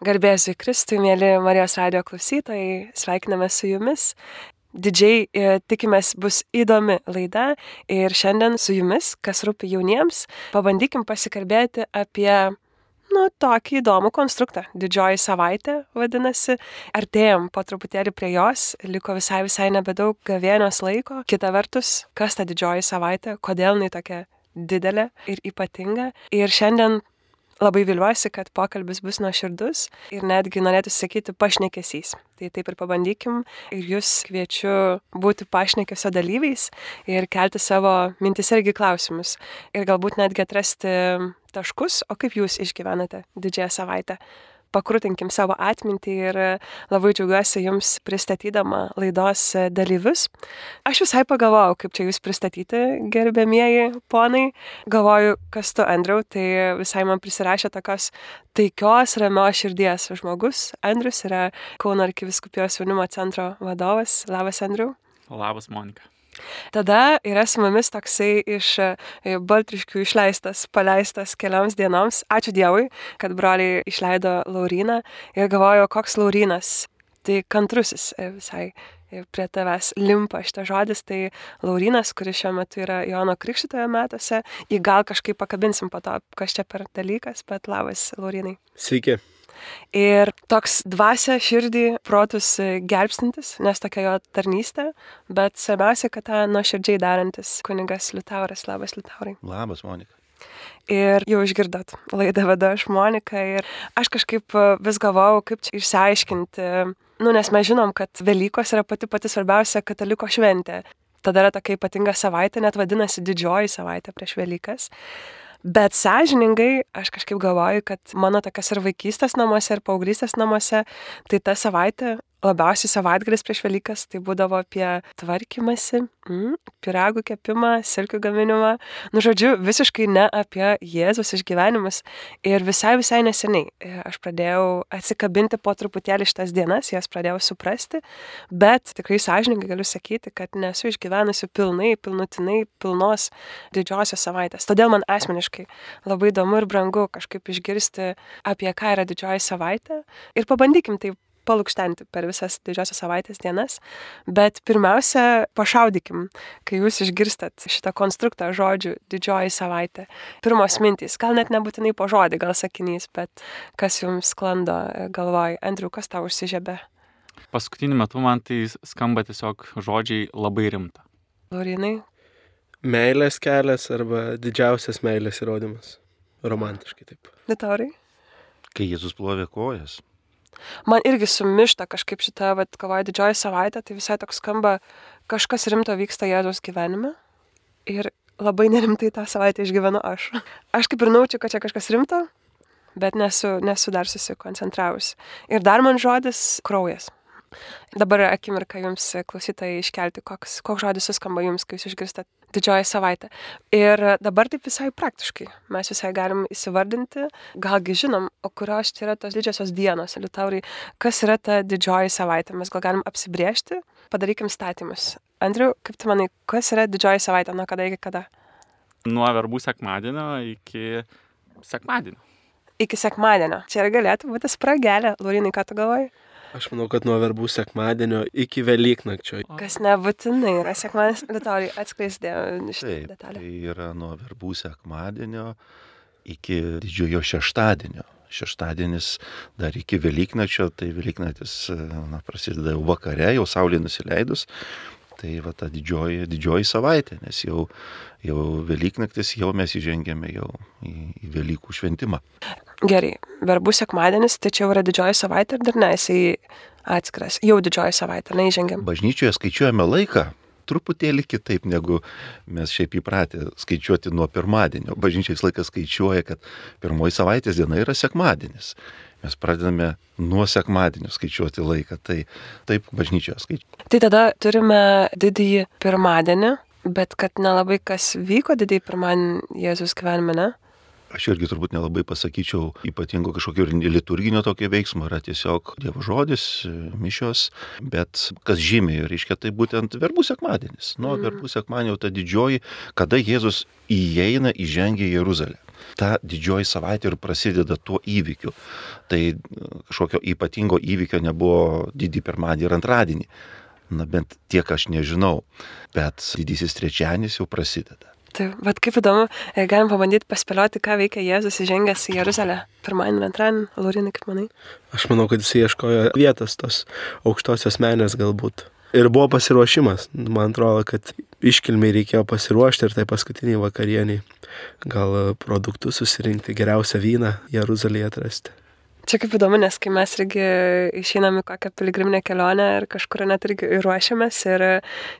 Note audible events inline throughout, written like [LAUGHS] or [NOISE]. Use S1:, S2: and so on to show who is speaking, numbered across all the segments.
S1: Garbėsiu Kristui, mėly Marijos radio klausytojai, sveikiname su jumis. Didžiai e, tikimės bus įdomi laida ir šiandien su jumis, kas rūpi jauniems, pabandykim pasikalbėti apie, nu, tokį įdomų konstruktą. Didžioji savaitė vadinasi, artėjom po truputėlį prie jos, liko visai visai nebedaug gavienos laiko. Kita vertus, kas ta didžioji savaitė, kodėl jinai tokia didelė ir ypatinga. Ir šiandien labai viliuosi, kad pokalbis bus nuoširdus ir netgi norėtų sakyti pašnekesys. Tai taip ir pabandykim ir jūs kviečiu būti pašnekesio dalyviais ir kelti savo mintis irgi klausimus. Ir galbūt netgi atrasti taškus, o kaip jūs išgyvenate didžiąją savaitę pakrūtinkim savo atmintį ir labai džiaugiuosi jums pristatydama laidos dalyvius. Aš visai pagalvojau, kaip čia jūs pristatyti, gerbėmieji ponai. Galvoju, kas tu, Andriu, tai visai man prisirašė tokios taikios, ramios širdies žmogus. Andrius yra Kauno arkiviskupijos jaunimo centro vadovas. Labas, Andriu.
S2: Labas, Monika.
S1: Tada yra su mumis toksai iš e, Baltriškių išleistas, paleistas kelioms dienoms. Ačiū Dievui, kad broliai išleido Lauriną ir galvoju, koks Laurinas. Tai kantrusis e, visai e, prie tavęs limpa šitas žodis, tai Laurinas, kuris šiuo metu yra Jono Krikščitojo metuose, jį gal kažkaip pakabinsim po to, kas čia per dalykas, bet labas, Laurinai.
S3: Sveiki.
S1: Ir toks dvasia širdį, protus gelbstintis, nes tokia jo tarnystė, bet svarbiausia, kad tą nuoširdžiai darantis kunigas Liutauras. Labas, Liutaurai.
S3: Labas, Monika.
S1: Ir jau išgirdot, laidą vedu aš Monika ir aš kažkaip vis galvojau, kaip čia išsiaiškinti, nu, nes mes žinom, kad Velykos yra pati pati svarbiausia kataliko šventė. Tada yra tokia ypatinga savaitė, net vadinasi didžioji savaitė prieš Velykas. Bet sąžiningai, aš kažkaip galvoju, kad mano tokias ir vaikystės namuose, ir paauglystės namuose, tai ta savaitė labiausiai savaitgalis prieš Velykas tai būdavo apie tvarkymasi, mm, piragų kepimą, silkių gaminimą. Nu, žodžiu, visiškai ne apie Jėzus išgyvenimus. Ir visai, visai neseniai e, aš pradėjau atsikabinti po truputėlį šitas dienas, jas pradėjau suprasti, bet tikrai sąžininkai galiu sakyti, kad nesu išgyvenusi pilnai, pilnutinai, pilnos didžiosios savaitės. Todėl man asmeniškai labai įdomu ir brangu kažkaip išgirsti, apie ką yra didžioji savaitė ir pabandykim tai palukštenti per visas didžiosios savaitės dienas. Bet pirmiausia, pašaudykim, kai jūs išgirstat šitą konstruktą žodžių didžioji savaitė. Pirmos mintys, gal net nebūtinai po žodį, gal sakinys, bet kas jums sklando galvoj, Andriu, kas tau užsižiebė?
S2: Paskutiniu metu man tai skamba tiesiog žodžiai labai rimta.
S1: Laurinai?
S3: Meilės kelias arba didžiausias meilės įrodymas. Romantiškai taip.
S1: Litaurai?
S4: Kai Jėzus plovė kojas.
S1: Man irgi sumišta kažkaip šita, vad, kovoja didžioji savaitė, tai visai toks skamba, kažkas rimto vyksta Jėzaus gyvenime. Ir labai nerimtai tą savaitę išgyvenu aš. Aš kaip ir naučiu, kad čia kažkas rimto, bet nesu, nesu dar susikoncentravus. Ir dar man žodis kraujas. Dabar akimirka jums klausytojai iškelti, koks, koks žodis suskamba jums, kai jūs išgirstat didžioji savaitė. Ir dabar taip visai praktiškai. Mes visai galim įsivardinti, galgi žinom, o kurios čia yra tos didžiosios dienos, liutaurai, kas yra ta didžioji savaitė. Mes gal galim apsibriežti, padarykim statymus. Andriu, kaip tu manai, kas yra didžioji savaitė, nuo kada iki kada?
S2: Nuo verbų sekmadienio iki sekmadienio.
S1: Iki sekmadienio. Čia ir galėtų būti spragelė. Laurinai, ką tu galvoji?
S3: Aš manau, kad nuo verbų sekmadienio iki Velyknakčio.
S1: Kas nebūtinai yra sekmadienis, Lietuvai atskleisdė šitą detalę.
S4: Tai yra nuo verbų sekmadienio iki didžiojo šeštadienio. Šeštadienis dar iki Velyknakčio, tai Velyknaktis na, prasideda jau vakare, jau saulė nusileidus. Tai va ta didžioji, didžioji savaitė, nes jau, jau Velyknaktis, jau mes įžengėme jau į, į Velykų šventimą.
S1: Gerai, verbų sekmadienis, tai čia jau yra didžioji savaitė ar dar ne, jisai atskiras, jau didžioji savaitė, neįžengiam.
S4: Bažnyčioje skaičiuojame laiką truputėlį kitaip, negu mes šiaip įpratę skaičiuoti nuo pirmadienio. Bažnyčia visą laiką skaičiuoja, kad pirmoji savaitės diena yra sekmadienis. Mes pradedame nuo sekmadienio skaičiuoti laiką, tai taip bažnyčioje skaičiuoja.
S1: Tai tada turime didįjį pirmadienį, bet kad nelabai kas vyko didįjį pirmadienį Jėzus gyvenime, ne?
S4: Aš irgi turbūt nelabai pasakyčiau ypatingo kažkokio liturginio tokio veiksmo, yra tiesiog Dievo žodis, mišios, bet kas žymiai, reiškia, tai būtent verbų sekmadienis. Nuo mm. verbų sekmadienio ta didžioji, kada Jėzus įeina, įžengia į Jeruzalę. Ta didžioji savaitė ir prasideda tuo įvykiu. Tai e, kažkokio ypatingo įvykio nebuvo didį pirmadienį ir antradienį. Na bent tiek aš nežinau, bet didysis trečianis jau prasideda.
S1: Tai vad kaip įdomu, e, galim pabandyti paspėlioti, ką veikia Jėzus įžengęs į Jeruzalę. Pirmadienį, antradienį, Laurinai, kaip manai?
S3: Aš manau, kad jis ieškojo vietos tos aukštosios menės galbūt. Ir buvo pasiruošimas. Man atrodo, kad iškilmiai reikėjo pasiruošti ir tai paskutiniai vakarieniai. Gal produktus susirinkti, geriausią vyną Jeruzalėje atrasti.
S1: Čia kaip įdomu, nes kai mes irgi išeinam į kokią piligriminę kelionę ir kažkur net irgi ruošiamės ir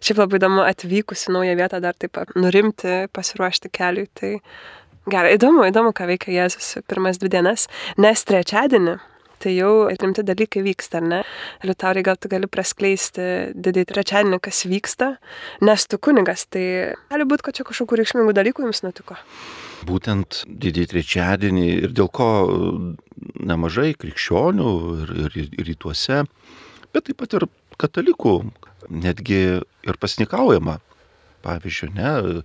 S1: šiaip labai įdomu atvykus į naują vietą dar taip nurimti, pasiruošti keliui. Tai gerai, įdomu, įdomu, ką veikia Jėzus pirmas dvi dienas, nes trečiadienį tai jau rimti dalykai vyksta, ar ne? Liutaurai, gal tu gali praskleisti didį trečiadienį, kas vyksta, nes tu kunigas, tai gali būti, kad čia kažkokių reikšmingų dalykų jums nutiko.
S4: Būtent didį trečiadienį ir dėl ko nemažai krikščionių ir, ir, ir rytuose, bet taip pat ir katalikų, netgi ir pasnikaujama. Pavyzdžiui, ne,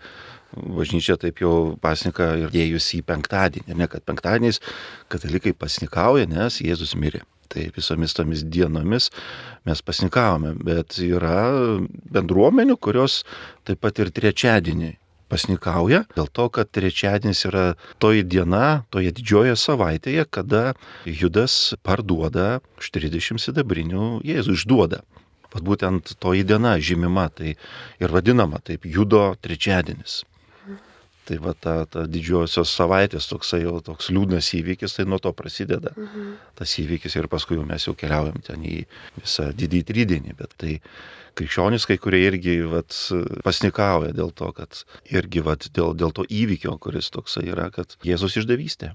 S4: bažnyčia taip jau pasnika ir dėjus į penktadienį, ne kad penktadieniais katalikai pasnikauja, nes Jėzus mirė. Tai visomis tomis dienomis mes pasnikavome, bet yra bendruomenių, kurios taip pat ir trečiadienį pasnikauja, dėl to, kad trečiadienis yra toji diena, toje didžiojoje savaitėje, kada Judas parduoda už 30 sidabrinių Jėzų išduoda. Pat būtent toji diena žymima, tai ir vadinama taip Judo trečiadienis. Tai va ta, ta didžiosios savaitės toksai jau toks liūdnas įvykis, tai nuo to prasideda mhm. tas įvykis ir paskui jau mes jau keliaujam ten į visą didį tridienį, bet tai krikščionys kai kurie irgi vat, pasnikauja dėl to, kad irgi vat, dėl, dėl to įvykio, kuris toksai yra, kad Jėzus išdavystė.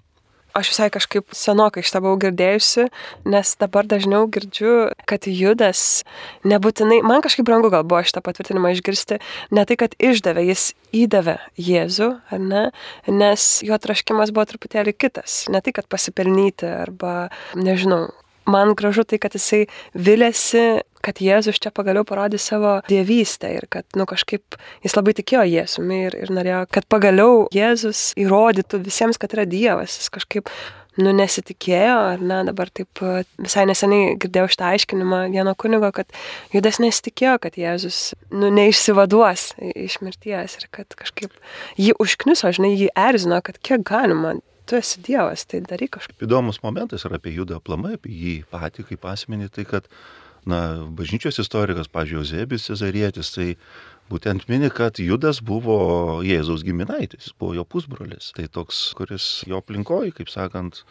S1: Aš visai kažkaip senokai iš tavo girdėjusi, nes dabar dažniau girdžiu, kad judas nebūtinai, man kažkaip brangu gal buvo šitą patvirtinimą išgirsti, ne tai, kad išdavė, jis įdavė Jėzų, ar ne, nes jo traškimas buvo truputėlį kitas, ne tai, kad pasipelnyti arba, nežinau, man gražu tai, kad jisai vilėsi, kad Jėzus čia pagaliau parodė savo dievystę ir kad, nu, kažkaip jis labai tikėjo Jėzumi ir, ir norėjo, kad pagaliau Jėzus įrodytų visiems, kad yra Dievas. Jis kažkaip, nu, nesitikėjo, ar ne, dabar taip visai neseniai girdėjau šitą aiškinimą vieno kunigo, kad Judas nesitikėjo, kad Jėzus, nu, neišsivaduos iš mirties ir kad kažkaip jį užkniso, žinai, jį erzino, kad kiek galima tu esi Dievas, tai daryk kažką.
S4: Įdomus momentas yra apie Judą aplamai, apie jį patį kaip asmenį, tai kad, na, bažnyčios istorikas, pažiūrėjau, Zebis Cezarietis, tai būtent mini, kad Judas buvo Jėzaus giminaitis, buvo jo pusbrolis. Tai toks, kuris jo aplinkoji, kaip sakant,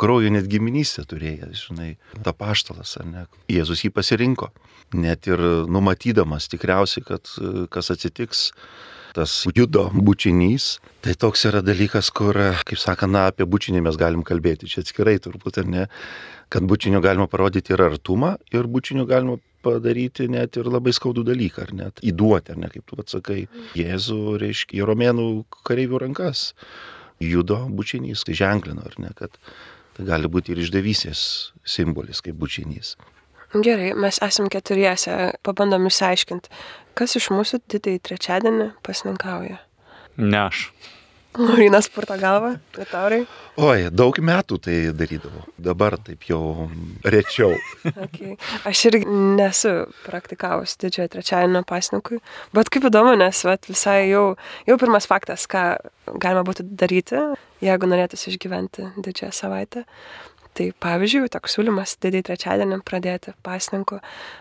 S4: kraujo net giminystę turėjęs, žinai, ta paštalas, ar ne. Jėzus jį pasirinko, net ir numatydamas tikriausiai, kad kas atsitiks tas judo bučinys. Tai toks yra dalykas, kur, kaip sakant, na, apie bučinį mes galim kalbėti. Čia atskirai turbūt ar ne, kad bučiniu galima parodyti ir artumą, ir bučiniu galima padaryti net ir labai skaudų dalyką, ar net įduoti, ar ne, kaip tu atsakai, Jėzų, reiškia, į romėnų kareivių rankas. Judo bučinys, tai ženklino, ar ne, kad tai gali būti ir išdavysės simbolis kaip bučinys.
S1: Gerai, mes esam keturiese, pabandom išsiaiškinti, kas iš mūsų didįjį trečiadienį pasninkauja.
S2: Ne aš.
S1: Laurinas purto galvą, Liutaurai.
S4: Oi, daug metų tai darydavau. Dabar taip jau rečiau.
S1: okay. Aš irgi nesu praktikavus didžiojo trečiadienio pasninkui, bet kaip įdomu, nes vat, visai jau, jau pirmas faktas, ką galima būtų daryti, jeigu norėtųsi išgyventi didžiąją savaitę. Tai pavyzdžiui, toks siūlymas didį trečiadienį pradėti pasninku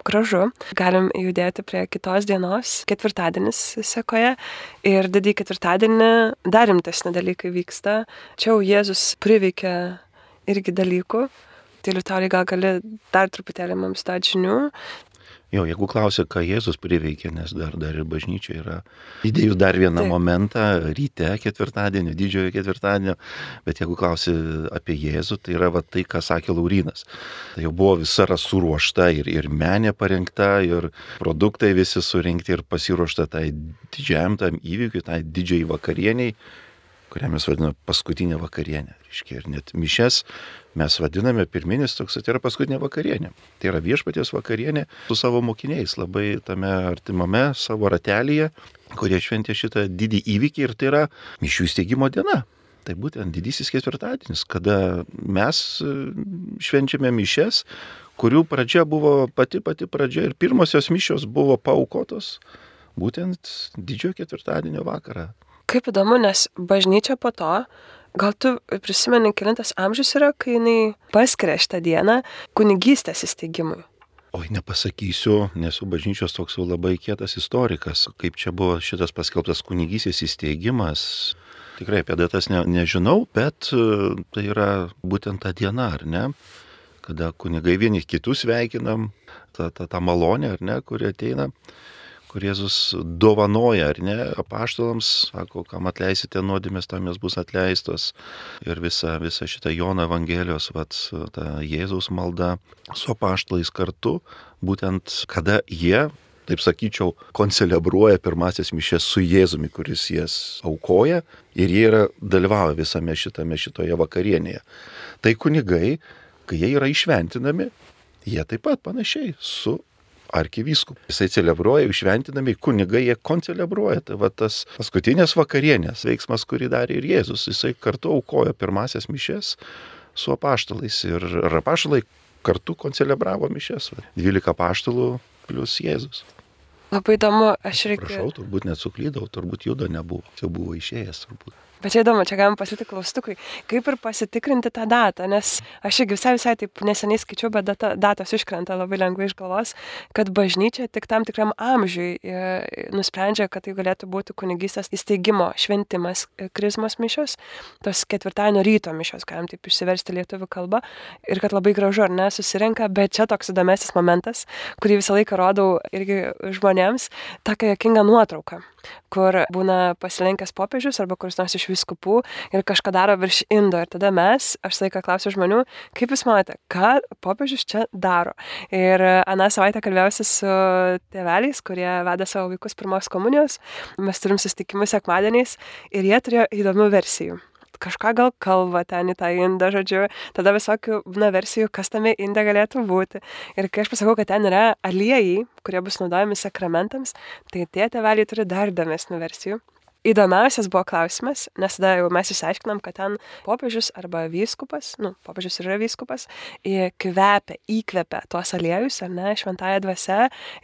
S1: gražu. Galim judėti prie kitos dienos, ketvirtadienis sekoje. Ir didį ketvirtadienį dar rimtesni dalykai vyksta. Čia jau Jėzus priveikia irgi dalykų. Tai Liutaurai gal gali dar truputėlį mums duoti žinių.
S4: Jo, jeigu klausia, ką Jėzus priveikė, nes dar, dar ir bažnyčia yra įdėjus dar vieną Taip. momentą ryte ketvirtadienio, didžiojo ketvirtadienio, bet jeigu klausi apie Jėzų, tai yra va, tai, ką sakė Laurinas. Tai jau buvo visa suruošta ir, ir menė parengta, ir produktai visi surinkti ir pasiruošta tai didžiajam tam įvykiui, tai didžiai vakarieniai kurią mes vadiname paskutinė vakarienė. Reiškia, ir net mišes mes vadiname pirminis toks, tai yra paskutinė vakarienė. Tai yra viešpaties vakarienė su savo mokiniais, labai tame artimame savo ratelėje, kurie šventė šitą didį įvykį ir tai yra mišių steigimo diena. Tai būtent didysis ketvirtadienis, kada mes e, švenčiame mišes, kurių pradžia buvo pati pati pradžia ir pirmosios mišios buvo paukotos būtent didžiojo ketvirtadienio vakarą.
S1: Kaip įdomu, nes bažnyčia po to, gal tu prisimeni, kilintas amžius yra, kai jinai paskiria šitą dieną kunigystės įsteigimui.
S4: Oi, nepasakysiu, nesu bažnyčios toks labai kietas istorikas, kaip čia buvo šitas paskelbtas kunigysės įsteigimas. Tikrai apie datas ne, nežinau, bet e, tai yra būtent ta diena, ar ne? Kada kunigai vieni kitus sveikinam, ta, ta, ta malonė, ar ne, kuri ateina kur Jėzus dovanoja, ar ne, apaštalams, sako, kam atleisite nuodėmės, tam jos bus atleistos. Ir visa, visa šita Jono Evangelijos, vat, ta Jėzaus malda su apaštalais kartu, būtent kada jie taip sakyčiau, koncelebruoja pirmasis mišės su Jėzumi, kuris jas aukoja ir jie yra dalyvauja visame šitame šitoje vakarienėje. Tai kunigai, kai jie yra išventinami, jie taip pat panašiai su arkivyskupu. Jisai celebruoja, išventinami kunigai, jie koncelebruoja. Tai va tas paskutinės vakarienės veiksmas, kurį darė ir Jėzus, jisai kartu aukojo pirmasias mišes su apaštalais ir apaštalai kartu koncelebravo mišes. 12 apaštalų plus Jėzus.
S1: Labai įdomu, aš irgi.
S4: Prašau, turbūt nesuklydau, turbūt judo nebuvo, jau buvo išėjęs turbūt.
S1: Bet čia įdomu, čia galim pasitikti klaustukai, kaip ir pasitikrinti tą datą, nes aš irgi visai visai taip neseniai skaičiau, bet data, datos iškrenta labai lengvai iš galvos, kad bažnyčia tik tam tikram amžiui e, nusprendžia, kad tai galėtų būti kunigystės įsteigimo šventimas e, krizmos mišios, tos ketvirtadienio ryto mišios, galim taip išsiversti lietuvių kalbą, ir kad labai gražu, ar ne, susirenka, bet čia toks įdomesnis momentas, kurį visą laiką rodau irgi žmonėms, tokia jokinga nuotrauka kur būna pasilenkęs popiežius arba kuris nors iš viskupų ir kažką daro virš indo. Ir tada mes, aš laiką klausiu žmonių, kaip jūs manote, ką popiežius čia daro. Ir aną savaitę kalbėjausi su tėveliais, kurie veda savo vaikus pirmos komunijos. Mes turim susitikimus sekmadieniais ir jie turėjo įdomių versijų kažką gal kalba ten į tą indą, žodžiu, tada visokių būna versijų, kas tame inde galėtų būti. Ir kai aš pasakau, kad ten yra aliejai, kurie bus naudojami sakramentams, tai tie tėveliai turi dar įdomesnių versijų. Įdomiausias buvo klausimas, nes tada jau mes išsiaiškinam, kad ten popiežius arba vyskupas, nu, popiežius yra vyskupas, kvepia, įkvepia tuos aliejus, ar ne, šventąją dvasę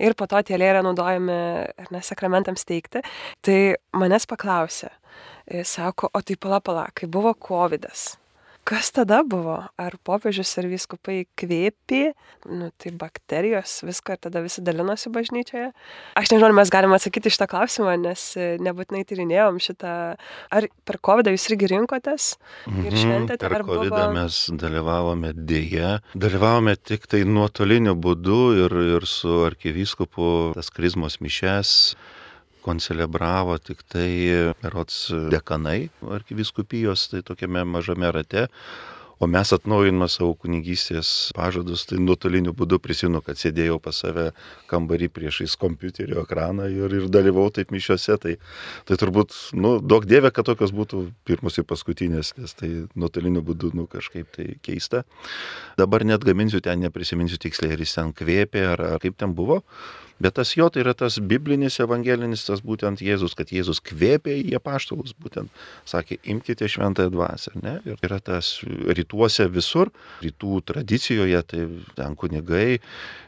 S1: ir po to tie aliejai yra naudojami, ar ne, sakramentams teikti. Tai manęs paklausė, sako, o tai pala pala, kai buvo COVID, -as. kas tada buvo? Ar popiežius ir viskupai kvėpė, nu, tai bakterijos, viską ir tada visi dalinosi bažnyčioje? Aš nežinau, mes galime atsakyti šitą klausimą, nes e, nebūtinai tyrinėjom šitą. Ar per COVID jūs irgi rinkotės ir
S4: Mhm,
S1: šventėte?
S4: Per
S1: ar
S4: COVID
S1: buvo...
S4: mes dalyvavome dėje, dalyvavome tik tai nuotoliniu būdu ir, ir su arkivyskupu tas krizmos mišes koncelebravo tik tai berots dekanai arkiviskupijos, tai tokiame mažame rate. O mes atnaujinome savo kunigystės pažadus, tai nuotoliniu būdu prisimenu, kad sėdėjau pas save kambarį priešais kompiuterio ekraną ir, ir dalyvau taip mišiuose. Tai, tai turbūt, nu, daug dievė, kad tokios būtų pirmos ir paskutinės, nes tai nuotoliniu būdu, nu, kažkaip tai keista. Dabar net gaminsiu ten, neprisiminsiu tiksliai, ar jis ten kvėpė, ar, ar kaip ten buvo. Bet tas jo tai yra tas biblinis, evangelinis, tas būtent Jėzus, kad Jėzus kvėpė į apaštalus, būtent sakė, imkite šventąją dvasę. Ne? Ir yra tas rytuose visur, rytų tradicijoje, tai ten kunigai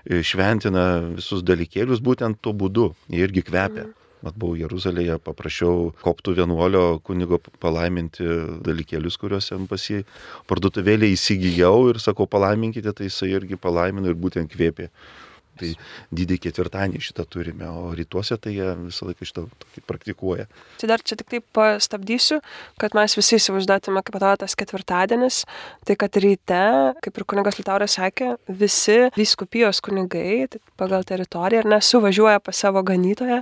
S4: šventina visus dalykėlius būtent tuo būdu, jie irgi kvepia. Mat buvau Jeruzalėje, paprašiau koptų vienuolio kunigo palaiminti dalykėlius, kuriuos jam pasi parduotuvėlė įsigijau ir sakau, palaiminkite, tai jisai irgi palaimino ir būtent kvėpė. Tai didį ketvirtadienį šitą turime, o rytuose tai jie visą laiką šitą praktikuoja.
S1: Tai dar čia tik taip pastabdysiu, kad mes visi įsivaizduotume, kaip atrodo tas ketvirtadienis. Tai kad ryte, kaip ir kunigas Litauras sakė, visi vyskupijos kunigai tai pagal teritoriją ir nesuvažiuoja pas savo ganytoją,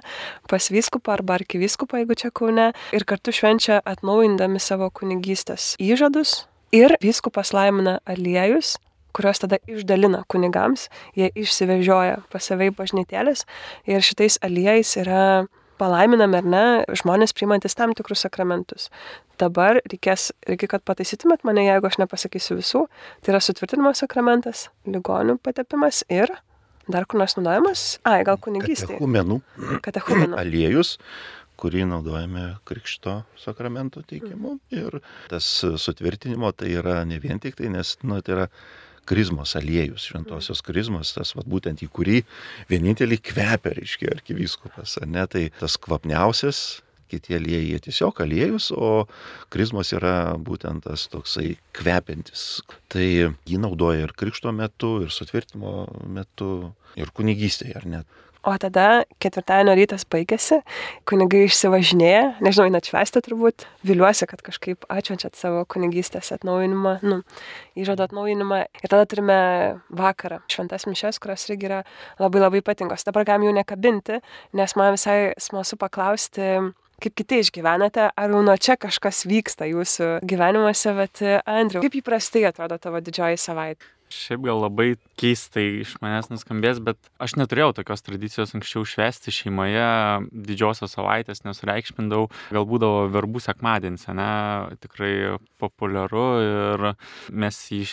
S1: pas vyskupą arba arkivyskupą, jeigu čia kaune, ir kartu švenčia atnaujindami savo kunigystės įžadus. Ir vyskupas laimina aliejus, kurios tada išdalina kunigams, jie išsivežioja pas save į bažnytėlės ir šitais aliejais yra palaiminami ar ne žmonės priimantis tam tikrus sakramentus. Dabar reikės, reikia, kad pataisytumėt mane, jeigu aš nepasakysiu visų, tai yra sutvirtinimo sakramentas, ligonių patepimas ir dar kur nors naudojamas, ai, gal kunigystė.
S4: Katechumenų
S1: Katechumenų. [CLEARS THROAT]
S4: aliejus, kurį naudojame krikšto sakramento teikimu. Ir tas sutvirtinimo tai yra ne vien tik tai, nes nu, tai yra krizmos aliejus, šventosios krizmos, tas vat, būtent į kurį vienintelį kvepia, reiškia, arkivyskupas. Ne, tai tas kvapniausias kiti aliejai jie tiesiog aliejus, o krizmos yra būtent tas toksai kvepiantis. Tai jį naudoja ir krikšto metu, ir sutvirtimo metu, ir kunigystėje, ar net.
S1: O tada ketvirtadienio rytas baigėsi, kunigai išsivažinėja, nežinau, net švestą turbūt, viliuosi, kad kažkaip atšvenčiat savo kunigystės atnaujinimą, nu, įžado atnaujinimą. Ir tada turime vakarą, šventas mišes, kurios irgi yra labai labai patingos. Dabar galim jų nekabinti, nes man visai smalsu paklausti, kaip kiti išgyvenate, ar jau nuo čia kažkas vyksta jūsų gyvenimuose, bet Andriu, kaip įprastai atrodo tavo didžioji savaitė?
S2: Šiaip gal labai keistai iš manęs nuskambės, bet aš neturėjau tokios tradicijos anksčiau švesti šeimoje didžiosios savaitės, nesureikšmindavau, gal būdavo verbų sekmadienis, ne, tikrai populiaru ir mes jį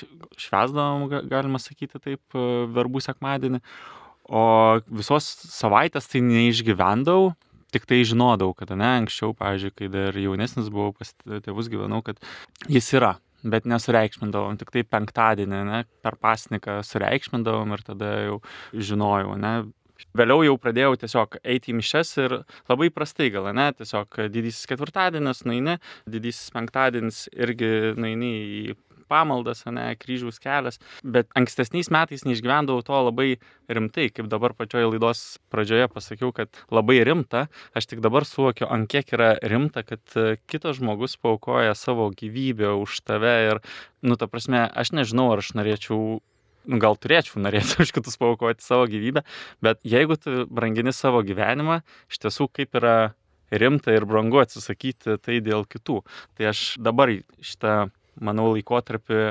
S2: švesdavom, galima sakyti taip, verbų sekmadienį, o visos savaitės tai neišgyvendavau, tik tai žinodavau, kad ne, anksčiau, pavyzdžiui, kai dar jaunesnis buvau, pas tėvus gyvenau, kad jis yra bet nesureikšmindavom, tik tai penktadienį, ne, per pasniką sureikšmindavom ir tada jau žinojau, ne. Vėliau jau pradėjau tiesiog eiti į mišes ir labai prastai gal, ne, tiesiog didysis ketvirtadienis nueini, didysis penktadienis irgi nueini į pamaldas, ne, kryžiaus kelias, bet ankstesniais metais neišgyvendavau to labai rimtai, kaip dabar pačioje laidos pradžioje pasakiau, kad labai rimta, aš tik dabar suvokiu, ant kiek yra rimta, kad e, kitas žmogus paukoja savo gyvybę už tave ir, nu, ta prasme, aš nežinau, ar aš norėčiau nu, gal turėčiau norėti [LAUGHS] už kitus paukoti savo gyvybę, bet jeigu tu brangini savo gyvenimą, iš tiesų kaip yra rimta ir brangu atsisakyti tai dėl kitų. Tai aš dabar šitą manau, laikotarpį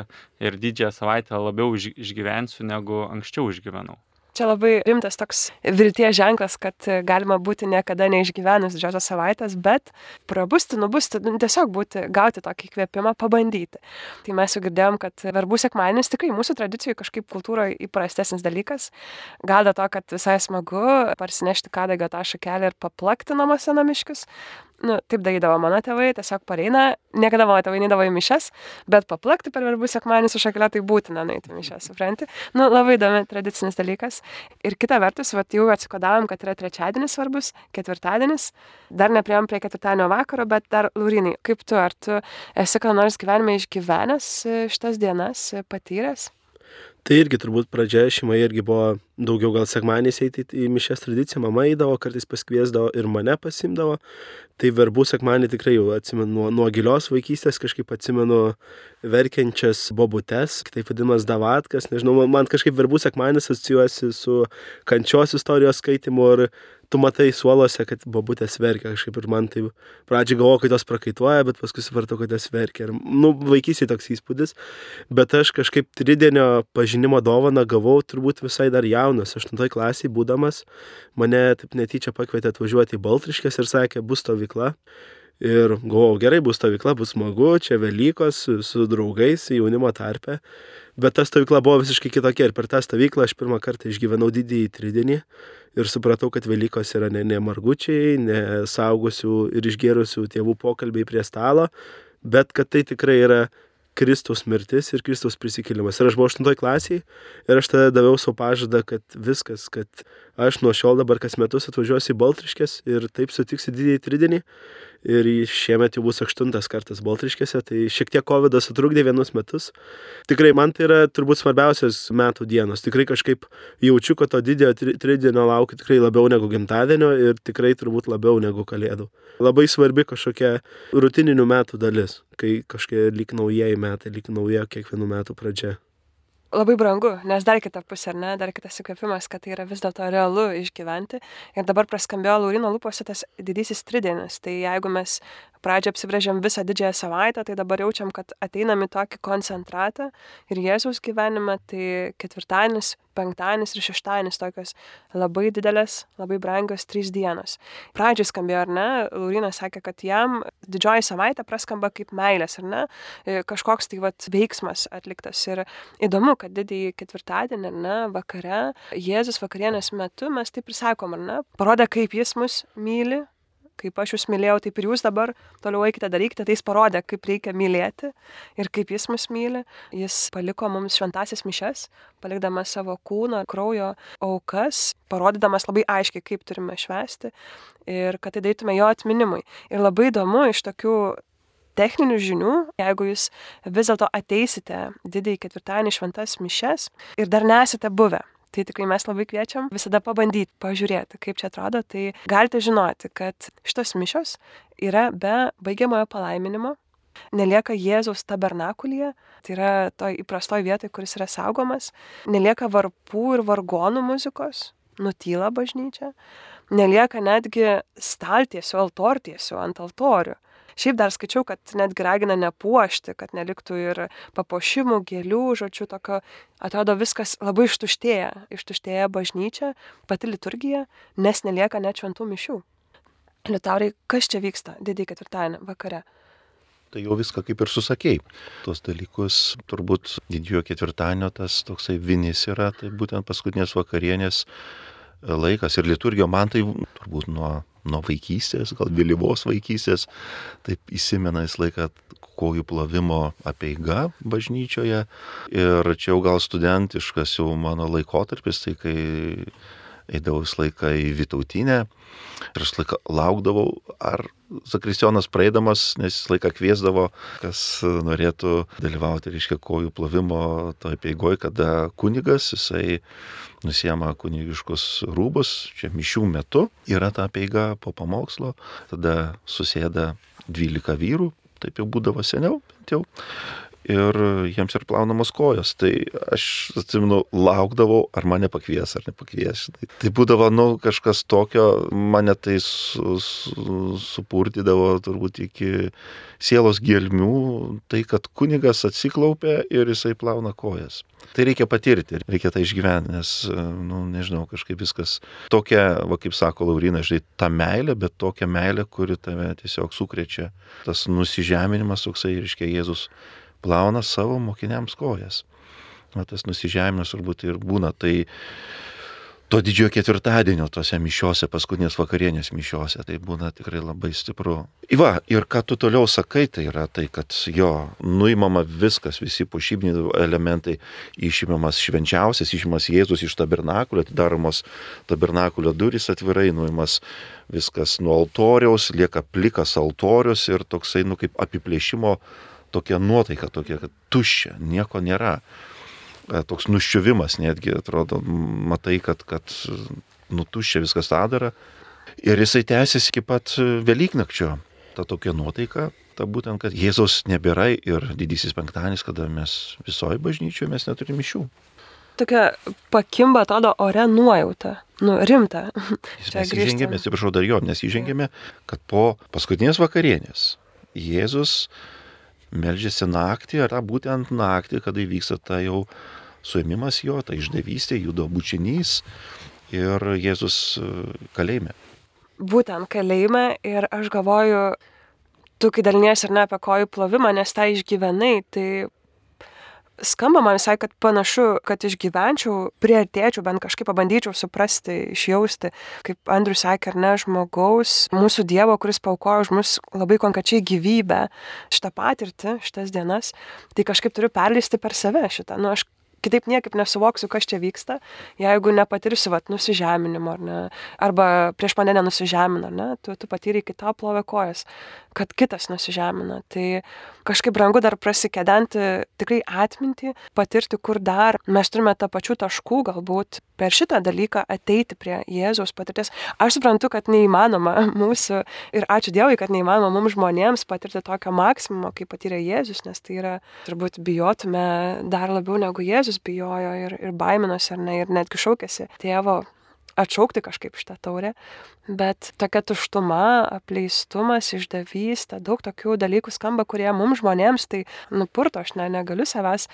S2: ir didžiąją savaitę labiau išgyvensiu, negu anksčiau išgyvenau.
S1: Čia labai rimtas toks vilties ženklas, kad galima būti niekada neišgyvenus didžiosios savaitės, bet prabusti, nubusti, nu, tiesiog būti, gauti tokį įkvėpimą, pabandyti. Tai mes jau girdėjom, kad verbų sekmadienis tikrai mūsų tradicijų kažkaip kultūroje įprastesnis dalykas. Gal dėl to, kad visai smagu parsinešti kadagio tą šakelę ir paplakti namuose namiškius, nu, taip darydavo mano tėvai, tiesiog pareina, niekada mano tėvai neidavo į mišes, bet paplakti per verbų sekmanį su šakelė tai būtina nueiti į mišes, supranti? Nu, labai įdomi tradicinis dalykas. Ir kita vertus, va, jau atsikodavom, kad yra trečiadienis svarbus, ketvirtadienis, dar neprieėm prie ketvirtadienio vakaro, bet dar Laurinai, kaip tu, ar tu esi ką nors gyvenime išgyvenęs e, šitas dienas, e, patyręs?
S3: Tai irgi turbūt pradžioje šeimoje irgi buvo daugiau gal sekmanės eiti į mišęs tradiciją, mama eidavo, kartais paskviesdavo ir mane pasimdavo. Tai verbų sekmanį tikrai jau atsimenu nuo, nuo gilios vaikystės, kažkaip atsimenu verkiančias bobutes, kitaip vadinamas davatkas, nežinau, man kažkaip verbų sekmanis asocijuosi su kančios istorijos skaitimu ir tu matai suolose, kad babutės verkia kažkaip ir man tai pradžiai galvoju, kad jos prakaituoja, bet paskui supratau, kad jos verkia. Ir, nu, vaikysiai toks įspūdis, bet aš kažkaip tridienio pažinimo dovaną gavau turbūt visai dar jaunas, aštuntoje klasėje būdamas, mane taip netyčia pakvietė atvažiuoti į Baltriškės ir sakė, bus stovykla. Ir galvojau, gerai, bus stovykla, bus smagu, čia Velykos su, su draugais, jaunimo tarpe. Bet ta stovykla buvo visiškai kitokia ir per tą stovyklą aš pirmą kartą išgyvenau didįjį tridienį ir supratau, kad Velykos yra ne, ne margučiai, ne saugusių ir išgėrusių tėvų pokalbiai prie stalo, bet kad tai tikrai yra Kristaus mirtis ir Kristaus prisikėlimas. Ir aš buvau 8 klasiai ir aš tada daviau savo pažadą, kad viskas, kad aš nuo šiol dabar kas metus atvažiuosiu į Baltriškės ir taip sutiksiu didįjį tridienį ir šiemet jau bus aštuntas kartas Baltriškėse, tai šiek tiek COVID sutrukdė vienus metus. Tikrai man tai yra turbūt svarbiausias metų dienos. Tikrai kažkaip jaučiu, kad to didiojo tridienio laukiu tikrai labiau negu gimtadienio ir tikrai turbūt labiau negu kalėdų. Labai svarbi kažkokia rutininių metų dalis, kai kažkokie lyg naujieji metai, lyg nauja kiekvienų metų pradžia
S1: labai brangu, nes dar kita pusė, ar ne, dar kitas įkvėpimas, kad tai yra vis dėlto realu išgyventi. Ir dabar praskambėjo Laurino lūpose tas didysis tridienis. Tai jeigu mes pradžią apsibrėžiam visą didžiąją savaitę, tai dabar jaučiam, kad ateinam į tokį koncentratą ir Jėzaus gyvenime, tai ketvirtadienis, penktadienis ir šeštadienis tokios labai didelės, labai brangios trys dienos. Pradžiai skambėjo, ar ne, Laurinas sakė, kad jam didžioji savaitė praskamba kaip meilės, ar ne, e, kažkoks tai vat, veiksmas atliktas. Ir įdomu, kad didįjį ketvirtadienį, ar ne, vakare, Jėzus vakarienės metu mes taip ir sakom, ar ne, parodė, kaip jis mus myli, kaip aš jūs mylėjau, taip ir jūs dabar toliau eikite darykite, tai jis parodė, kaip reikia mylėti ir kaip jis mus myli. Jis paliko mums šventasias mišes, palikdamas savo kūno, kraujo aukas, parodydamas labai aiškiai, kaip turime švęsti ir kad tai darytume jo atminimui. Ir labai įdomu iš tokių techninių žinių, jeigu jūs vis dėlto ateisite didįjį ketvirtadienį šventas mišes ir dar nesate buvę. Tai tikrai mes labai kviečiam visada pabandyti, pažiūrėti, kaip čia atrodo. Tai galite žinoti, kad šitos mišos yra be baigiamojo palaiminimo, nelieka Jėzaus tabernakulyje, tai yra toj įprastoj vietoje, kuris yra saugomas, nelieka varpų ir vargonų muzikos, nutyla bažnyčia, nelieka netgi staltiesių, altortiesių ant altorių. Šiaip dar skaičiau, kad netgi ragina nepuošti, kad neliktų ir papuošimų, gėlių, žodžiu, tokio, atrodo viskas labai ištuštėja, ištuštėja bažnyčia, pati liturgija, nes nelieka net šventų mišių. Liutaurai, kas čia vyksta didįjį ketvirtadienį vakare?
S4: Tai jau viską kaip ir susakėjai. Tuos dalykus turbūt didžiojo ketvirtadienio tas toksai vinis yra, tai būtent paskutinės vakarienės laikas ir liturgija man tai turbūt nuo, nuo vaikystės, gal vėlyvos vaikystės, taip įsimena vis laiką kojų plovimo apeiga bažnyčioje. Ir čia jau gal studentiškas jau mano laikotarpis, tai kai eidavau visą laiką į Vitautinę ir aš laiką laukdavau, ar Zakristijonas praeidamas, nes jis laiką kviesdavo, kas norėtų dalyvauti, reiškia, kojų plovimo toje peigoje, kada kunigas, jisai nusiema kunigiškus rūbus, čia mišių metu yra ta peiga po pamokslo, tada susėda 12 vyrų, taip jau būdavo seniau, bent jau, ir jiems ir plaunamos kojos. Tai aš, atsimenu, laukdavau, ar mane pakvies, ar nepakvies. Tai, būdavo, nu, kažkas tokio, mane tai su, su, supurtydavo turbūt iki sielos gelmių, tai kad kunigas atsiklaupia ir jisai plauna kojas. Tai reikia patirti, reikia tai išgyventi, nes, nu, nežinau, kažkaip viskas tokia, va, kaip sako Laurina, žinai, ta meilė, bet tokia meilė, kuri tave tiesiog sukrečia. Tas nusižeminimas, toksai, reiškia, Jėzus plauna savo mokiniams kojas. Na, tas nusižeminimas turbūt ir būna. Tai to didžiojo ketvirtadienio tose mišiose, paskutinės vakarienės mišiose, tai būna tikrai labai stipru. Iva, ir ką tu toliau sakai, tai yra tai, kad jo, nuimama viskas, visi pušybiniai elementai, išimamas švenčiausias, išimamas Jėzus iš tabernakulio, atidaromos tabernakulio durys atvirai, nuimamas viskas nuo altoriaus, lieka plikas altorius ir toksai, nu, kaip apiplėšimo tokia nuotaika, tokia, kad tuščia, nieko nėra. E, toks nuščiuvimas netgi, atrodo, matai, kad, kad nutuščia viskas tą dara. Ir jisai tęsiasi iki pat Velyknakčio. Ta tokia nuotaika, ta būtent, kad Jėzaus nebėra ir didysis penktadienis, kada mes visoje bažnyčioje mes neturime mišių.
S1: Tokia pakimba, atrodo, ore nuojauta. Nu, rimta. [LAUGHS]
S4: Mes įžengėme, atsiprašau dar jo, nes įžengėme, kad po paskutinės vakarienės Jėzus melžiasi naktį, ar būtent naktį, kada įvyksta ta jau suėmimas jo, ta išdavystė, judo bučinys ir Jėzus e, kalėjime.
S1: Būtent kalėjime ir aš galvoju, tu kai dalinies ir ne apie kojų plovimą, nes tą išgyvenai, tai skamba man visai, kad panašu, kad išgyvenčiau, priartėčiau, bent kažkaip pabandyčiau suprasti, išjausti, kaip Andrius sakė, ar ne, žmogaus, mūsų Dievo, kuris paukojo už mus labai konkrečiai gyvybę, šitą patirtį, šitas dienas, tai kažkaip turiu perleisti per save šitą. Nu, aš kitaip niekaip nesuvoksiu, kas čia vyksta, jeigu nepatirsiu, vat, nusižeminimo, ar ne, arba prieš mane nenusižemina, ne, tu, tu patyrai kitą plovę kojas, kad kitas nusižemina. Tai kažkaip brangu dar prasikėdenti tikrai atmintį, patirti, kur dar mes turime tą pačių taškų, galbūt per šitą dalyką ateiti prie Jėzaus patirties. Aš suprantu, kad neįmanoma [LAUGHS] mūsų ir ačiū Dievui, kad neįmanoma mums žmonėms patirti tokio maksimumo, kaip patyrė Jėzus, nes tai yra, turbūt bijotume dar labiau negu Jėzus bijojo ir, ir baiminosi, ar ne, ir netgi šaukėsi tėvo atšaukti kažkaip šitą taurę, bet tokia tuštuma, apleistumas, išdavystė, daug tokių dalykų skamba, kurie mums žmonėms tai nupurto, aš ne, negaliu savęs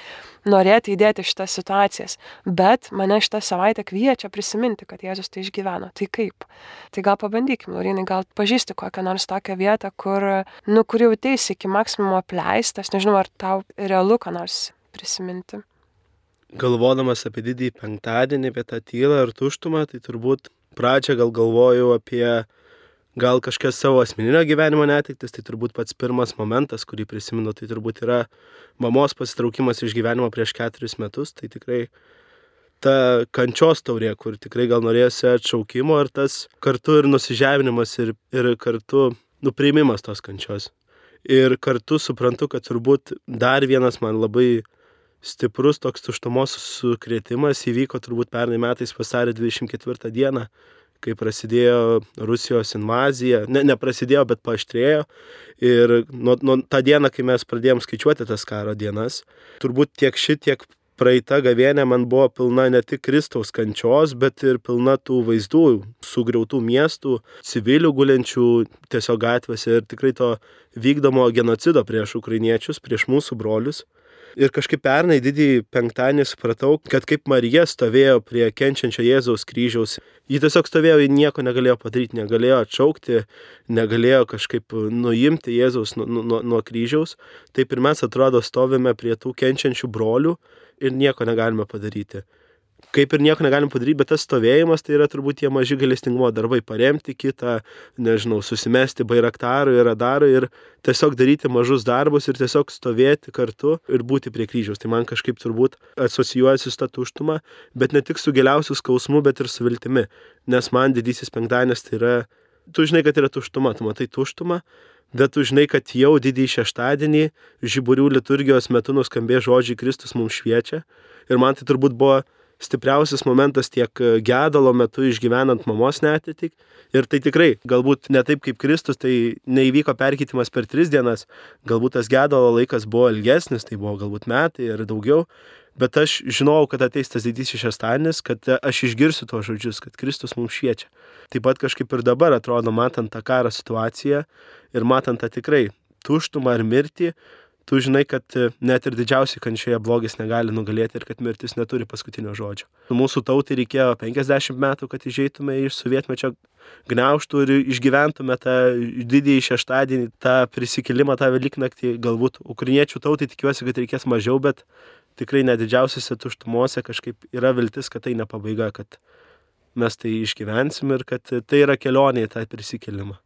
S1: norėti įdėti šitas situacijas, bet mane šitą savaitę kviečia prisiminti, kad Jėzus tai išgyveno. Tai kaip? Tai gal pabandykim, Laurinai, gal pažįsti kokią nors tokią vietą, kur, nu, kur jau teisi iki maksimumo apleistas, nežinau, ar tau realu ką nors prisiminti
S3: galvodamas apie didįjį penktadienį, apie tą tylą ir tuštumą, tai turbūt pradžią gal galvojau apie gal kažkas savo asmeninio gyvenimo netiktis, tai turbūt pats pirmas momentas, kurį prisimenu, tai turbūt yra mamos pasitraukimas iš gyvenimo prieš keturis metus, tai tikrai ta kančios taurė, kur tikrai gal norėjosi atšaukimo ir tas kartu ir nusižeminimas ir, ir kartu nuprimimas tos kančios. Ir kartu suprantu, kad turbūt dar vienas man labai stiprus toks tuštumos sukrėtimas įvyko turbūt pernai metais vasario 24 dieną, kai prasidėjo Rusijos invazija, ne, neprasidėjo, bet paaštrėjo. Ir nuo, nuo tą dieną, kai mes pradėjom skaičiuoti tas karo dienas, turbūt tiek ši, tiek praeita gavienė man buvo pilna ne tik Kristaus kančios, bet ir pilna tų vaizdų, sugriautų miestų, civilių gulinčių tiesiog gatvėse ir tikrai to vykdomo genocido prieš ukrainiečius, prieš mūsų brolius. Ir kažkaip pernai didįjį penktadienį supratau, kad kaip Marija stovėjo prie kenčiančio Jėzaus kryžiaus, ji tiesiog stovėjo, ji nieko negalėjo padaryti, negalėjo atšaukti, negalėjo kažkaip nuimti Jėzaus nuo, nuo, nuo kryžiaus. Taip ir mes atrodo stovime prie tų kenčiančių brolių ir nieko negalime padaryti kaip ir nieko negalim padaryti, bet tas stovėjimas tai yra turbūt tie maži galestingumo darbai - paremti kitą, nežinau, susimesti bairaktarui ir radarui ir tiesiog daryti mažus darbus ir tiesiog stovėti kartu ir būti prie kryžiaus. Tai man kažkaip turbūt asocijuojasi su ta tuštuma, bet ne tik su giliausiu skausmu, bet ir su viltimi. Nes man didysis penktadienis tai yra, tu žinai, kad yra tuštuma, tu matai tuštumą, bet tu žinai, kad jau didįjį šeštadienį žiburių liturgijos metu nuskambė žodžiai Kristus mums šviečia. Ir man tai turbūt buvo stipriausias momentas tiek e, gedalo metu išgyvenant mamos netitik. Ir tai tikrai, galbūt ne taip kaip Kristus, tai neįvyko perkeitimas per tris dienas, galbūt tas gedalo laikas buvo ilgesnis, tai buvo galbūt metai ir daugiau, bet aš žinojau, kad ateis tas didysis šestadienis, kad aš išgirsiu tuos žodžius, kad Kristus mums šviečia. Taip pat kažkaip ir dabar atrodo, matant tą karo situaciją ir matant tą tikrai tuštumą ir mirtį, tu žinai, kad e, net ir didžiausiai kančioje blogis negali nugalėti ir kad mirtis neturi paskutinio žodžio. Mūsų tautai reikėjo 50 metų, kad išeitume iš sovietmečio gniauštų ir išgyventume tą didįjį šeštadienį, tą prisikelimą, tą Velyknaktį. Galbūt ukrainiečių tautai tikiuosi, kad reikės mažiau, bet tikrai net didžiausiose tuštumuose kažkaip yra viltis, kad tai ne pabaiga, kad mes tai išgyvensim ir kad tai yra kelionė į tą prisikelimą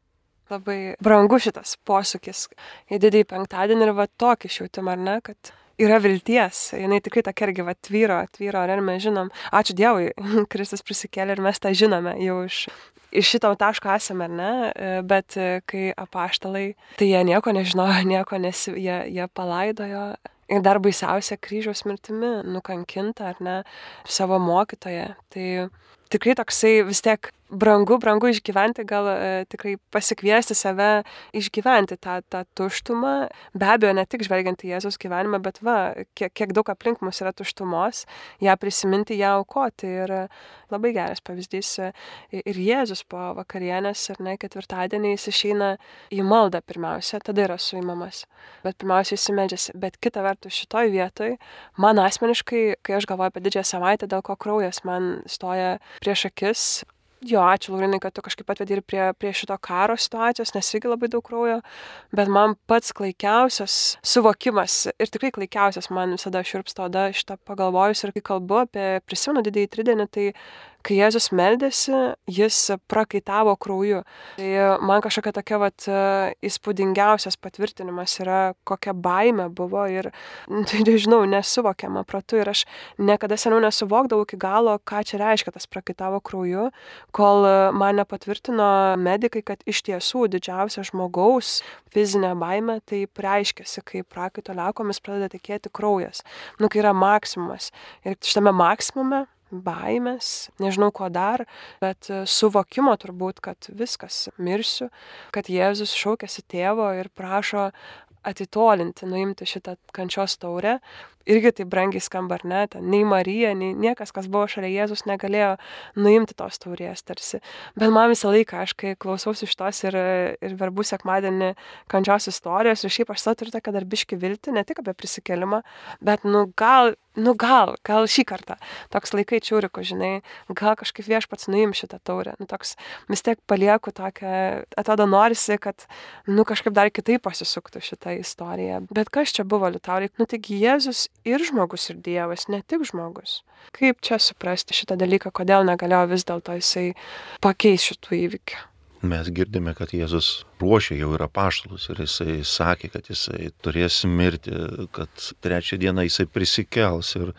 S1: labai brangu šitas posūkis į didįjį penktadienį ir va tokį išjautimą, ar ne, kad yra vilties, jinai tikrai tokia irgi va tvyro, tvyro, ar mes žinom, ačiū Dievui, [LAUGHS] Kristus prisikėlė ir mes tą žinome jau iš, iš šito taško esame, ar ne, bet kai apaštalai, tai jie nieko nežinojo, [LAUGHS] nieko nes jie, jie palaidojo. Ir dar baisiausia kryžiaus mirtimi nukankinta, ar ne, savo mokytoje. Tai tikrai toksai vis tiek brangu, brangu išgyventi, gal e, tikrai pasikviesti save išgyventi tą, tą tuštumą. Be abejo, ne tik žvelgiant į Jėzus gyvenimą, bet va, kiek, kiek daug aplink mus yra tuštumos, ją prisiminti, ją aukoti. Ir labai geras pavyzdys e, ir Jėzus po vakarienės, ar ne, ketvirtadienį jis išeina į maldą pirmiausia, tada yra suimamas. Bet pirmiausia įsimeldžiasi. Bet kita vertus šitoj vietoj, man asmeniškai, kai aš galvoju apie didžiąją savaitę, dėl ko kraujas man stoja prieš akis, Jo, ačiū, Laurinai, kad tu kažkaip atvedi ir prie, prie šito karo situacijos, nes irgi labai daug kraujo, bet man pats klaikiausias suvokimas ir tikrai klaikiausias man visada širpsto oda šitą pagalvojus ir kai kalbu apie prisimenu didįjį tridienį, tai kai Jėzus meldėsi, jis prakaitavo krauju. Tai man kažkokia tokia vat, įspūdingiausias patvirtinimas yra, kokia baime buvo ir, tai nežinau, nesuvokiama pratu ir aš niekada seniau nesuvokdavau iki galo, ką čia reiškia tas prakaitavo krauju, kol man nepatvirtino medikai, kad iš tiesų didžiausia žmogaus fizinė baime tai reiškiasi, kai prakaito lekomis pradeda tekėti kraujas. Nu, kai yra maksimumas. Ir šitame maksimume baimės, nežinau ko dar, bet e, suvokimo turbūt, kad viskas, mirsiu, kad Jėzus šaukėsi tėvo ir prašo atitolinti, nuimti šitą kančios taurę. Irgi tai brangiai skamba, ar ne, ten, nei Marija, nei niekas, kas buvo šalia Jėzus, negalėjo nuimti tos taurės tarsi. Bet man visą laiką, aš kai klausausi iš tos ir, ir verbų sekmadienį kančios istorijos, ir šiaip aš turiu tokią darbiški viltį, ne tik apie prisikelimą, bet nu gal nu gal, gal šį kartą, toks laikai čiūriko, žinai, gal kažkaip viešpats nuim šitą taurę, nu toks vis tiek palieku tokią, atrodo norisi, kad, nu kažkaip dar kitaip pasisuktų šitą istoriją. Bet kas čia buvo, Liutaurai, nu taigi Jėzus ir žmogus, ir Dievas, ne tik žmogus. Kaip čia suprasti šitą dalyką, kodėl negalėjo vis dėlto jisai pakeis šitų įvykių?
S4: mes girdime, kad Jėzus ruošia jau yra paštalus ir jisai sakė, kad jisai turės mirti, kad trečią dieną jisai prisikels ir,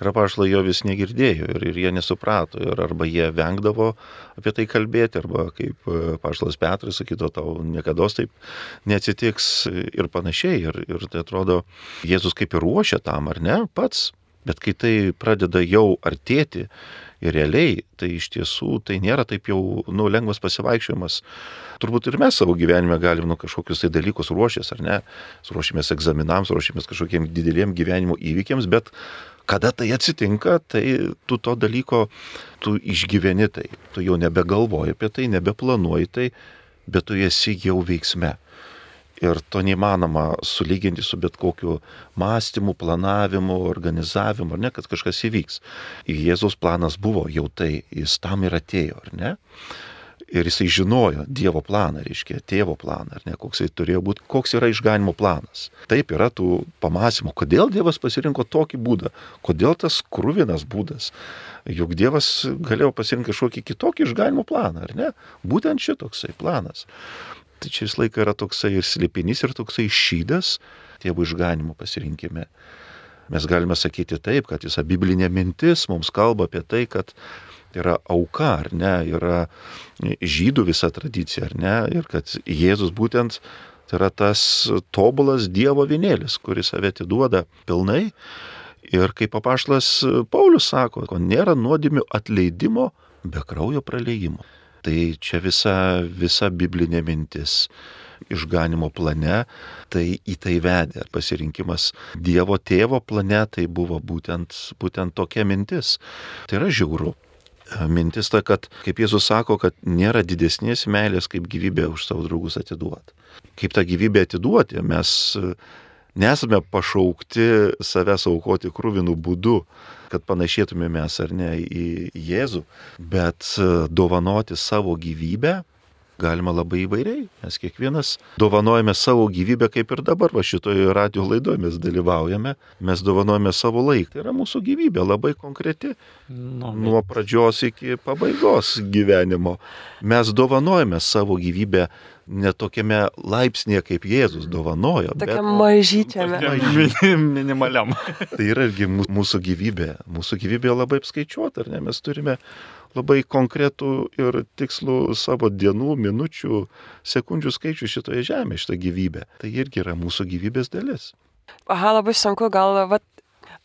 S4: ir paštalai jo vis negirdėjo ir, ir jie nesuprato ir arba jie vengdavo apie tai kalbėti, arba kaip paštalas Petras sakyto, tau niekada taip neatsitiks ir panašiai. Ir, ir tai atrodo, Jėzus kaip ir ruošia tam, ar ne, pats, bet kai tai pradeda jau artėti, Ir realiai tai iš tiesų tai nėra taip jau nu, lengvas pasivaikščiojimas. Turbūt ir mes savo gyvenime galim nu, kažkokius tai dalykus ruošęs, ar ne? Ruošimės egzaminams, ruošimės kažkokiem dideliem gyvenimo įvykiams, bet kada tai atsitinka, tai tu to dalyko, tu išgyveni tai, tu jau nebegalvoji apie tai, nebeplanuoji tai, bet tu esi jau veiksme. Ir to neįmanoma sulyginti su bet kokiu mąstymu, planavimu, organizavimu, ar ne, kad kažkas įvyks. Jėzaus planas buvo jau tai, jis tam ir atėjo, ar ne? Ir jisai žinojo Dievo planą, reiškia, tėvo planą, ar ne, koks jis turėjo būti, koks yra išganimo planas. Taip yra tų pamąstymų, kodėl Dievas pasirinko tokį būdą, kodėl tas krūvinas būdas. Juk Dievas galėjo pasirinkti kažkokį kitokį išganimo planą, ar ne? Būtent šitoksai planas. Tai čia vis laiką yra toksai ir slėpinys, ir toksai šydas tėvų išganimo pasirinkime. Mes galime sakyti taip, kad visa biblinė mintis mums kalba apie tai, kad yra auka, ar ne, yra žydų visa tradicija, ar ne, ir kad Jėzus būtent tai yra tas tobulas Dievo vienėlis, kuris save atiduoda pilnai. Ir kaip papaštas Paulius sako, ko nėra nuodėmių atleidimo be kraujo praleidimo. Tai čia visa, visa biblinė mintis išganimo plane, tai į tai vedė. Pasirinkimas Dievo tėvo plane tai buvo būtent, būtent tokia mintis. Tai yra žiauru. Mintis ta, kad, kaip Jėzus sako, kad nėra didesnės meilės, kaip gyvybę už savo draugus atiduoti. Kaip tą gyvybę atiduoti, mes nesame pašaukti savęs aukoti krūvinų būdu, kad panašėtume mes ar ne į Jėzų, bet e, dovanoti savo gyvybę galima labai įvairiai. Mes kiekvienas dovanojame savo gyvybę, kaip ir dabar, va šitoje radio laidoje mes dalyvaujame, mes dovanojame savo laiką. Tai yra mūsų gyvybė labai konkreti. Nu, Nuo pradžios iki pabaigos gyvenimo. Mes dovanojame savo gyvybę netokiame laipsnėje, kaip Jėzus dovanojo.
S1: Tokiam bet, mažyčiame.
S2: Minimaliam.
S4: tai yra irgi mūsų gyvybė. Mūsų gyvybė labai apskaičiuota, ar ne? Mes turime labai konkretų ir tikslų savo dienų, minučių, sekundžių skaičių šitoje žemėje, šitą gyvybę. Tai irgi yra mūsų gyvybės dalis.
S1: Aha, labai sunku, gal vat,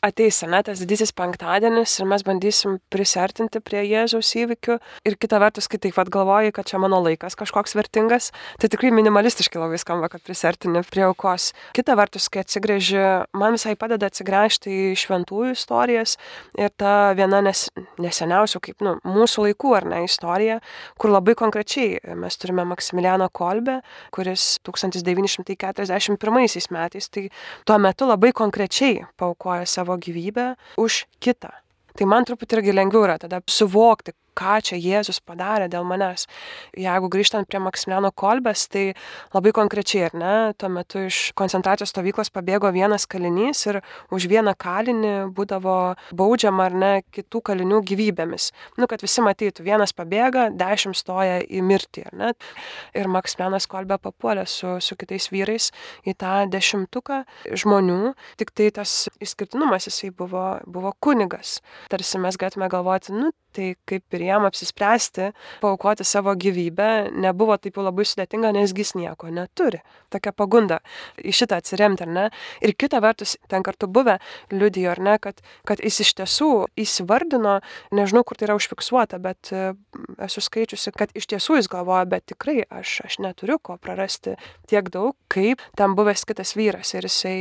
S1: ateis, ne, tas didysis penktadienis ir mes bandysim prisartinti prie Jėzaus įvykių. Ir kita vertus, kai taip pat galvoji, kad čia mano laikas kažkoks vertingas, tai tikrai minimalistiškai labai skamba, kad prisartini prie aukos. Kita vertus, kai atsigrėži, man visai padeda atsigręžti į šventųjų istorijas ir ta viena nes, neseniausių, kaip nu, mūsų laikų ar ne istorija, kur labai konkrečiai mes turime Maksimilianą Kolbę, kuris 1941 metais, tai tuo metu labai konkrečiai paukoja savo savo gyvybę už kitą. Tai man truputį irgi lengviau yra tada suvokti, ką čia Jėzus padarė dėl manęs. Jeigu grįžtant prie Maksimiliano Kolbės, tai labai konkrečiai, ar ne, tuo metu iš koncentracijos stovyklos pabėgo vienas kalinys ir už vieną kalinį būdavo baudžiama ar ne kitų kalinių gyvybėmis. Nu, kad visi matytų, vienas pabėga, dešimt stoja į mirtį, ar ne. Ir Maksimilianas Kolbė papuolė su, su kitais vyrais į tą dešimtuką žmonių, tik tai tas išskirtinumas jisai buvo, buvo kunigas. Tarsi mes galėtume galvoti, nu, tai kaip ir jam apsispręsti, paukoti savo gyvybę nebuvo taip jau labai sudėtinga, nes jis nieko neturi. Tokia pagunda į šitą atsiremti, ar ne? Ir kita vertus, ten kartu buvę liudijo, ar ne, kad, kad jis iš tiesų įsivardino, nežinau, kur tai yra užfiksuota, bet e, esu skaičiusi, kad iš tiesų jis galvoja, bet tikrai aš, aš neturiu ko prarasti tiek daug, kaip ten buvęs kitas vyras. Ir jisai,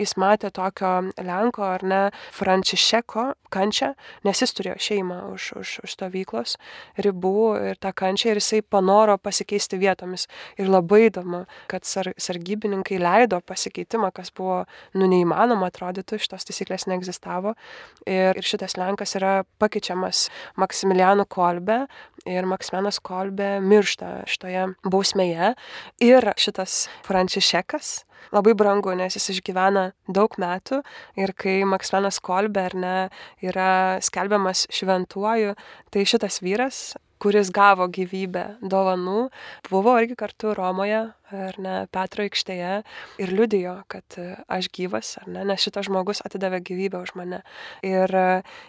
S1: jis matė tokio Lenko, ar ne, Frančišeko kančią, nes jis turėjo šeimą už, už, už to stovyklos ribų ir tą kančią ir jisai panoro pasikeisti vietomis. Ir labai įdomu, kad sar, sargybininkai leido pasikeitimą, kas buvo nu neįmanoma, atrodytų, šitos taisyklės neegzistavo. Ir, ir šitas Lenkas yra pakeičiamas Maksimilianu Kolbe ir Maksimilianas Kolbe miršta šitoje bausmėje. Ir šitas Frančišekas labai brangu, nes jis išgyvena daug metų ir kai Maksvenas Kolbe ar ne yra skelbiamas šventuoju, tai šitas vyras kuris gavo gyvybę dovanų, buvo irgi kartu Romoje, ar ne, Petro aikštėje ir liudijo, kad aš gyvas, ar ne, nes šitas žmogus atidavė gyvybę už mane. Ir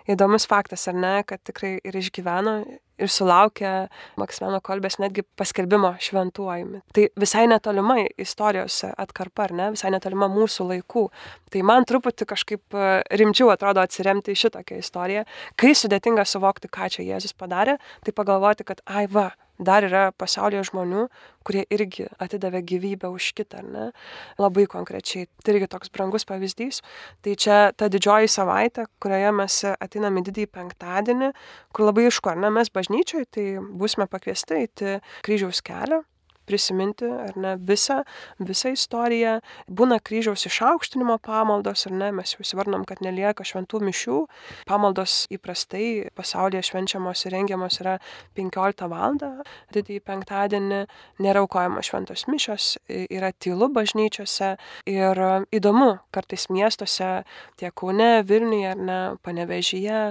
S1: įdomus faktas, ar ne, kad tikrai ir išgyveno ir sulaukė Maksimeno Kolbės netgi paskelbimo šventuojami. Tai visai netolima istorijos atkarpa, ar ne, visai netolima mūsų laikų. Tai man truputį kažkaip rimčiau atrodo atsiremti į šitokią istoriją. Kai sudėtinga suvokti, ką čia Jėzus padarė, tai pagalvoti, kad ai va, dar yra pasaulyje žmonių, kurie irgi atidavė gyvybę už kitą, ar ne? Labai konkrečiai. Tai irgi toks brangus pavyzdys. Tai čia ta didžioji savaitė, kurioje mes ateiname didįjį penktadienį, kur labai išku, ar ne, mes bažnyčiai, tai būsime pakviesti į kryžiaus kelią prisiminti, ar ne, visą, visą istoriją. Būna kryžiaus išaukštinimo pamaldos, ar ne, mes jau įsivardom, kad nelieka šventų mišių. Pamaldos įprastai pasaulyje švenčiamos ir rengiamos yra 15 val. didįjį penktadienį, nėra aukojama šventos mišios, yra tylu bažnyčiose ir įdomu, kartais miestuose, tiek Kaune, Vilniuje ar ne, Panevežyje,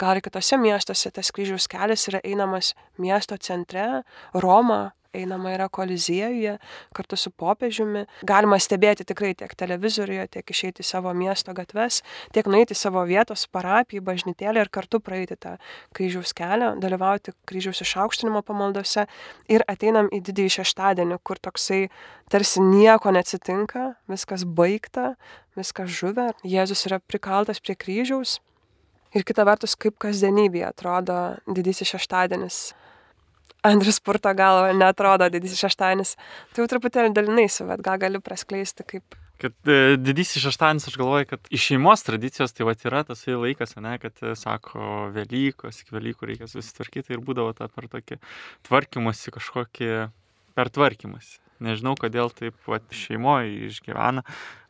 S1: gal ir kitose miestuose tas kryžiaus kelias yra einamas miesto centre, Roma, einama yra koliziejuje kartu su popiežiumi. Galima stebėti tikrai tiek televizoriuje, tiek išeiti į savo miesto gatves, tiek nueiti į savo vietos parapiją, bažnytėlę ir kartu praeiti tą kryžiaus kelią, dalyvauti kryžiaus išaukštinimo pamaldose ir ateinam į didįjį šeštadienį, kur toksai tarsi nieko neatsitinka, viskas baigta, viskas žuvę, Jėzus yra prikaltas prie kryžiaus. Ir kita vertus, kaip kasdienybėje atrodo didysis šeštadienis Andrius purto galvą, netrodo didysis šeštadienis. Tai jau truputėlį dalinaisi, bet gal gali praskleisti kaip.
S2: Kad e, didysis šeštadienis, aš galvoju, kad iš šeimos tradicijos tai va yra tas laikas, ne, kad e, sako Velykos, iki Velykų reikia susitvarkyti ir būdavo ta per tokį tvarkymasi kažkokį per tvarkymasi. Nežinau, kodėl taip va, šeimoje išgyvena,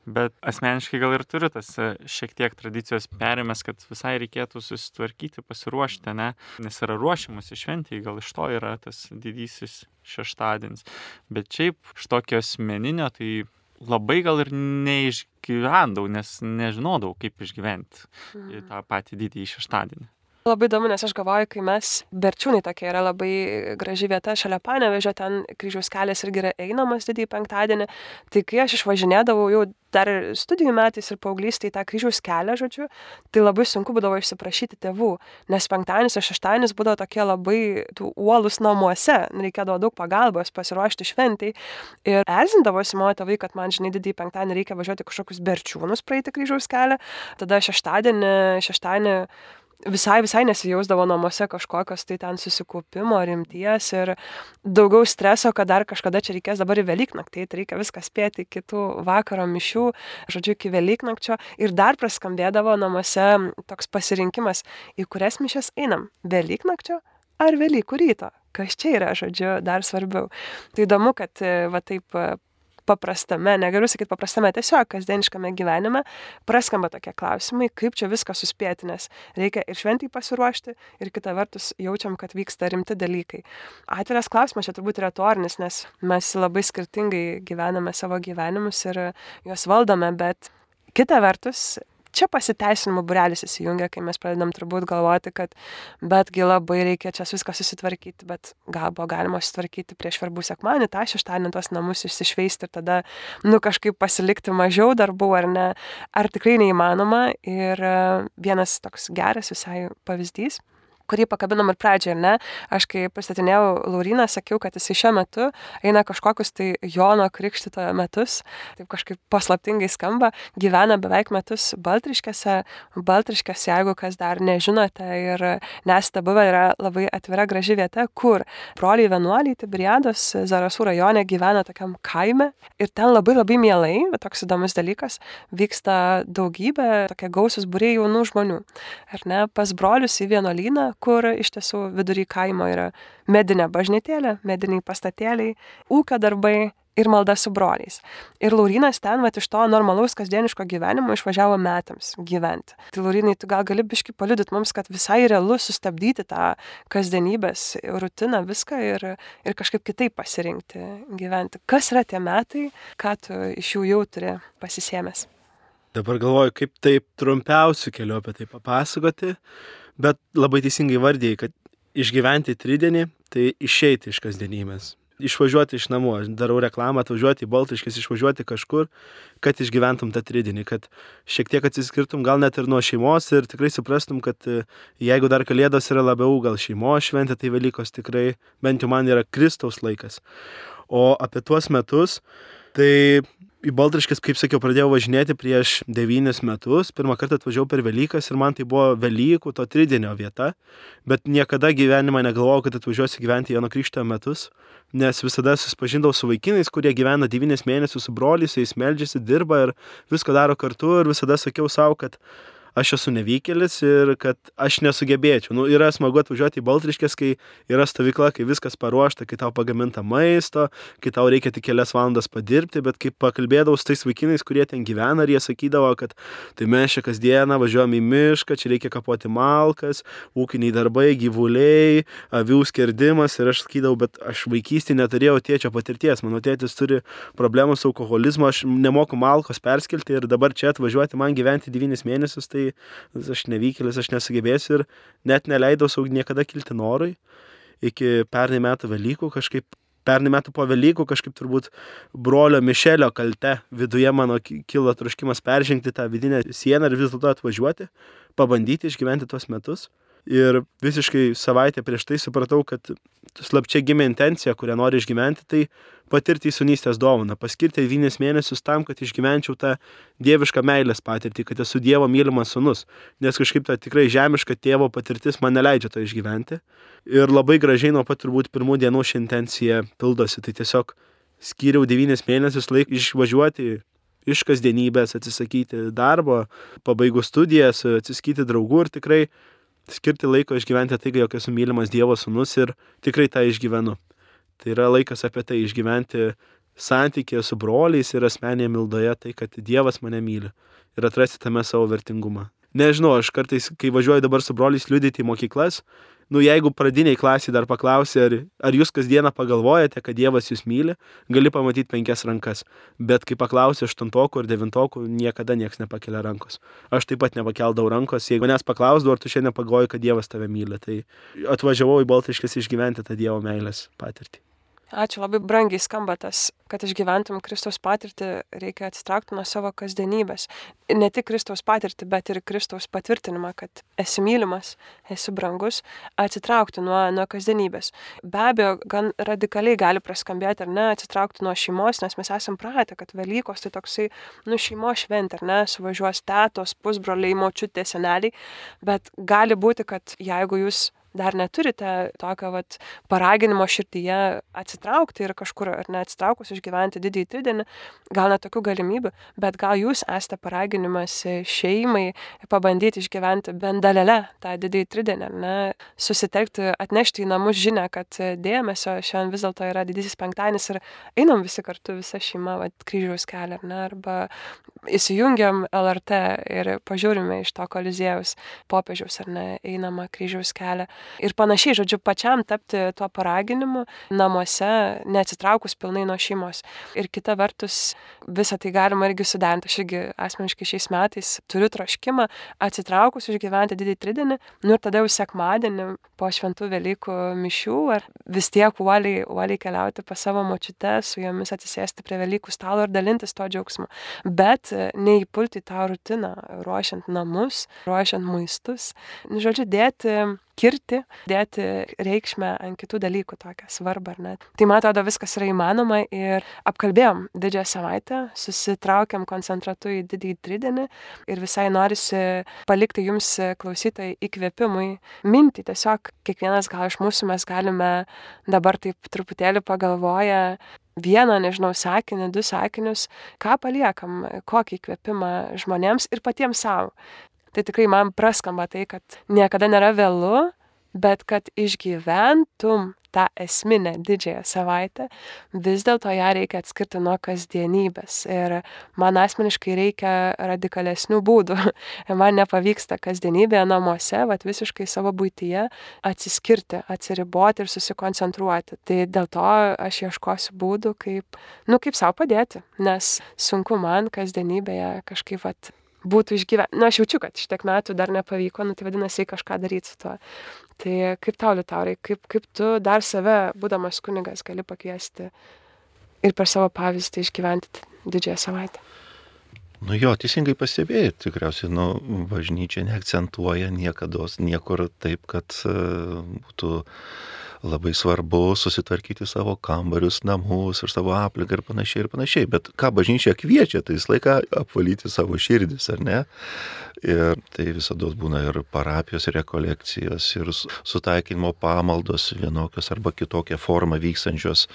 S2: bet asmeniškai gal ir turiu tas e, šiek tiek tradicijos perimęs, kad visai reikėtų susitvarkyti, pasiruošti, ne, nes yra ruošiamas šventijai, gal iš to yra tas didysis šeštadienis. Bet šiaip iš tokio asmeninio, tai labai gal ir neišgyvendavau, nes nežinodavau, kaip išgyventi mhm. tą patį didįjį šeštadienį.
S1: Labai įdomu, nes aš galvoju, kai mes, Berčiūnai tokia yra labai graži vieta šalia Panevežio, ten kryžiaus kelias irgi yra einamas didįjį penktadienį, tai kai aš išvažinėdavau jau dar studijų metais ir paauglystėje tą kryžiaus kelią, žodžiu, tai labai sunku būdavo išsiprašyti tėvų, nes penktadienis ir šeštadienis būdavo tokie labai uolus namuose, reikėdavo daug pagalbos pasiruošti šventai ir erzindavosi mano tėvai, kad man, žinai, didįjį penktadienį reikia važiuoti kažkokius berčiūnus praeiti kryžiaus kelią, tada šeštadienį, šeštadienį visai, visai nesijausdavo namuose kažkokios tai ten susikaupimo, rimties ir daugiau streso, kad dar kažkada čia reikės dabar į Velyknaktį, tai reikia viską spėti iki tų vakaro mišių, žodžiu, iki Velyknakčio ir dar praskambėdavo namuose toks pasirinkimas, į kurias mišes einam - Velyknakčio ar Velykų ryto. Kas čia yra, žodžiu, dar svarbiau. Tai įdomu, kad va taip paprastame, negaliu sakyti paprastame, tiesiog kasdieniškame gyvenime praskamba tokie klausimai, kaip čia viską suspėti, nes reikia ir šventai pasiruošti, ir kita vertus jaučiam, kad vyksta rimti dalykai. Atviras klausimas čia turbūt retorinis, nes mes labai skirtingai gyvename savo gyvenimus ir juos valdome, bet kita vertus čia pasiteisinimų burelis įsijungia, kai mes pradedam turbūt galvoti, kad betgi labai reikia čia viską susitvarkyti, bet gal buvo galima susitvarkyti prieš verbų sekmanį, tą šeštadienį tuos namus išsišveisti ir tada, nu, kažkaip pasilikti mažiau darbų ar ne, ar tikrai neįmanoma. Ir e, vienas toks geras visai pavyzdys kurį pakabinom ir pradžioje, ne? Aš kai pristatinėjau Lauriną, sakiau, kad jis šiuo metu eina kažkokius tai Jono Krikštitojo metus, taip kažkaip paslaptingai skamba, gyvena beveik metus Baltriškėse. Baltriškės, jeigu kas dar nežinote ir nesate buvę, yra labai atvira graži vieta, kur broliai vienuoliai Tibriados Zarasų rajone gyvena tokiam kaime ir ten labai labai mielai, bet toks įdomus dalykas, vyksta daugybė tokie gausus būriai jaunų žmonių. Ar ne, pas brolius į vienuolyną, kur iš tiesų vidury kaimo yra medinė bažnytėlė, mediniai pastatėliai, ūkio darbai ir malda su broliais. Ir Laurinas ten, va, iš to normalaus kasdieniško gyvenimo išvažiavo metams gyventi. Tai Laurinai, tu gal gali biški paliudyti mums, kad visai realu sustabdyti tą kasdienybės rutiną, viską ir, ir kažkaip kitaip pasirinkti gyventi. Kas yra tie metai, ką tu iš jų jau turi pasisėmęs?
S3: Dabar galvoju, kaip taip trumpiausių kelių apie tai papasakoti, bet labai teisingai vardėjai, kad išgyventi tridienį, tai išeiti iš kasdienybės išvažiuoti iš namų, aš darau reklamą, atvažiuoti į Baltiškis, išvažiuoti kažkur, kad išgyventum tą tridinį, kad šiek tiek atsiskirtum gal net ir nuo šeimos ir tikrai suprastum, kad e, jeigu dar kalėdos yra labiau gal šeimos šventė, tai Velykos tikrai bent jau man yra Kristaus laikas. O apie tuos metus, tai į Baltriškis, kaip sakiau, pradėjau važinėti prieš devynis metus. Pirmą kartą atvažiavau per Velykas ir man tai buvo Velykų, to tridienio vieta. Bet niekada gyvenimą negalvojau, kad atvažiuosiu gyventi Jono Krikšto metus, nes visada susipažindavau su vaikinais, kurie gyvena devynis mėnesius su broliais, jais meldžiasi, dirba ir visko daro kartu ir visada sakiau savo, kad aš esu nevykėlis ir kad aš nesugebėčiau. Nu, yra smagu atvažiuoti į Baltriškės, kai yra stovykla, kai viskas paruošta, kai tau pagaminta maisto, kai tau reikia tik kelias valandas padirbti, bet kai pakalbėdavau su tais vaikinais, kurie ten gyvena, ir jie sakydavo, kad tai mes čia kasdieną važiuojam į mišką, čia reikia kapoti malkas, ūkiniai darbai, gyvuliai, avių skerdimas ir aš sakydavau, bet aš vaikystėje neturėjau tėčio patirties, mano tėtis turi problemų su alkoholizmu, aš nemoku malkos perskelti ir dabar čia atvažiuoti man gyventi 9 mėnesius, tai tai aš nevykėlis, aš nesugebėsiu ir net neleidau sau niekada kilti norui. Iki pernai metų Velykų kažkaip, pernai metų po Velykų kažkaip turbūt brolio Mišelio kalte viduje mano kilo troškimas peržengti tą vidinę sieną ir vis dėlto atvažiuoti, pabandyti išgyventi tuos metus. Ir visiškai savaitę prieš tai supratau, kad slapčia gimė intencija, kurią noriu išgyventi, tai patirti įsunystės dovaną, paskirti 9 mėnesius tam, kad išgyvenčiau tą dievišką meilės patirtį, kad esu Dievo mylimas sunus, nes kažkaip ta tikrai žemiška tėvo patirtis man neleidžia to išgyventi. Ir labai gražiai nuo pat turbūt pirmų dienų ši intencija pildosi, tai tiesiog skyriau 9 mėnesius laik išvažiuoti iš kasdienybės, atsisakyti darbo, pabaigus studijas, atsiskyti draugų ir tikrai skirti laiko išgyventi tai, jog esu mylimas Dievo sūnus ir tikrai tą išgyvenu. Tai yra laikas apie tai išgyventi santykėje su broliais ir asmenėje mildoje tai, kad Dievas mane myli ir atrasti tame savo vertingumą. Nežinau, aš kartais, kai važiuoju dabar su broliais liudyti į mokyklas, nu jeigu pradiniai klasiai dar paklausia, ar, ar jūs kasdieną pagalvojate, kad Dievas jūs myli, gali pamatyti penkias rankas. Bet kai paklausia aštuntokų ir devintokų, niekada niekas nepakelia rankos. Aš taip pat nepakeldavau rankos, jeigu manęs paklausdavau, ar tu šiandien pagalvoji, kad Dievas tave myli, tai atvažiavau į Baltiškės išgyventi tą Dievo meilės patirtį.
S1: Ačiū, labai brangiai skamba tas, kad išgyventum Kristaus patirtį, reikia atsitraukti nuo savo kasdienybės. Ne tik Kristaus patirtį, bet ir Kristaus patvirtinimą, kad esi mylimas, esi brangus, atsitraukti nuo, nuo kasdienybės. Be abejo, gan radikaliai gali praskambėti, ar ne, atsitraukti nuo šeimos, nes mes esam pratę, kad Velykos tai toksai, nu, šeimos šventė, ar ne, suvažiuos tėtos, pusbroliai, močiutė, seneliai, bet gali būti, kad jeigu jūs dar neturite tokio vat, paraginimo širdyje atsitraukti ir kažkur ar neatsitraukus išgyventi didįjį tridienį, gal net tokių galimybių, bet gal jūs esate paraginimas šeimai pabandyti išgyventi bent dalelę tą didįjį tridienį, ne, susitelkti, atnešti į namus žinę, kad dėmesio šiandien vis dėlto yra didysis penktadienis ir einam visi kartu, visa šeima, vat, kryžiaus kelią, ar ne, arba įsijungiam LRT ir pažiūrime iš to kolizėjaus popiežiaus, ar ne, einama kryžiaus kelią ir panašiai, žodžiu, pačiam tapti tuo paraginimu namuose, neatsitraukus pilnai nuo šeimos. Ir kita vertus, visą tai galima irgi suderinti. Aš irgi asmeniškai šiais metais turiu troškimą atsitraukus išgyventi didį tridienį, nu ir tada jau sekmadienį po šventų Velykų mišių, ar vis tiek uoliai, uoliai keliauti pas savo močiutę, su jomis atsisėsti prie Velykų stalo ir dalintis to džiaugsmu. Bet neįpulti tą rutiną, ruošiant namus, ruošiant maistus. Nu, žodžiu, dėti skirti, dėti reikšmę ant kitų dalykų tokią svarbą, ar ne. Tai man atrodo viskas yra įmanoma ir apkalbėjom didžiąją savaitę, susitraukiam koncentratu į didįjį tridienį ir visai norisi palikti jums klausytojai įkvėpimui mintį. Tiesiog kiekvienas gal iš mūsų mes galime dabar taip truputėlį pagalvoję vieną, nežinau, sakinį, du sakinius, ką paliekam, kokį įkvėpimą žmonėms ir patiems savo tai tikrai man praskamba tai, kad niekada nėra vėlu bet kad išgyventum tą esminę didžiąją savaitę, vis dėlto ją reikia atskirti nuo kasdienybės. Ir man asmeniškai reikia radikalesnių būdų. [LAUGHS] Man nepavyksta kasdienybėje namuose, vat visiškai savo būtyje atsiskirti, atsiriboti ir susikoncentruoti. Tai dėl to aš ieškosiu būdų, kaip, nu, kaip savo padėti, nes sunku man kasdienybėje kažkaip vat, būtų išgyventi. Na, aš jaučiu, kad šitiek metų dar nepavyko, nu, tai vadinasi, kažką daryti su tuo. Tai kaip tau, Liutaurai, kaip, kaip tu dar save, būdamas kunigas, gali pakviesti ir per savo pavyzdį išgyventi didžiąją savaitę?
S4: Nu jo, teisingai pastebėjai, tikriausiai, nu, bažnyčia neakcentuoja niekada niekur taip, kad uh, būtų labai svarbu susitvarkyti savo kambarius, namus ir savo aplinką ir panašiai ir panašiai. Bet ką bažnyčia kviečia, tai visą laiką apvalyti savo širdis, ar ne? Ir tai visada būna ir parapijos rekolekcijos, ir sutaikinimo pamaldos vienokios arba kitokia forma vykstančios.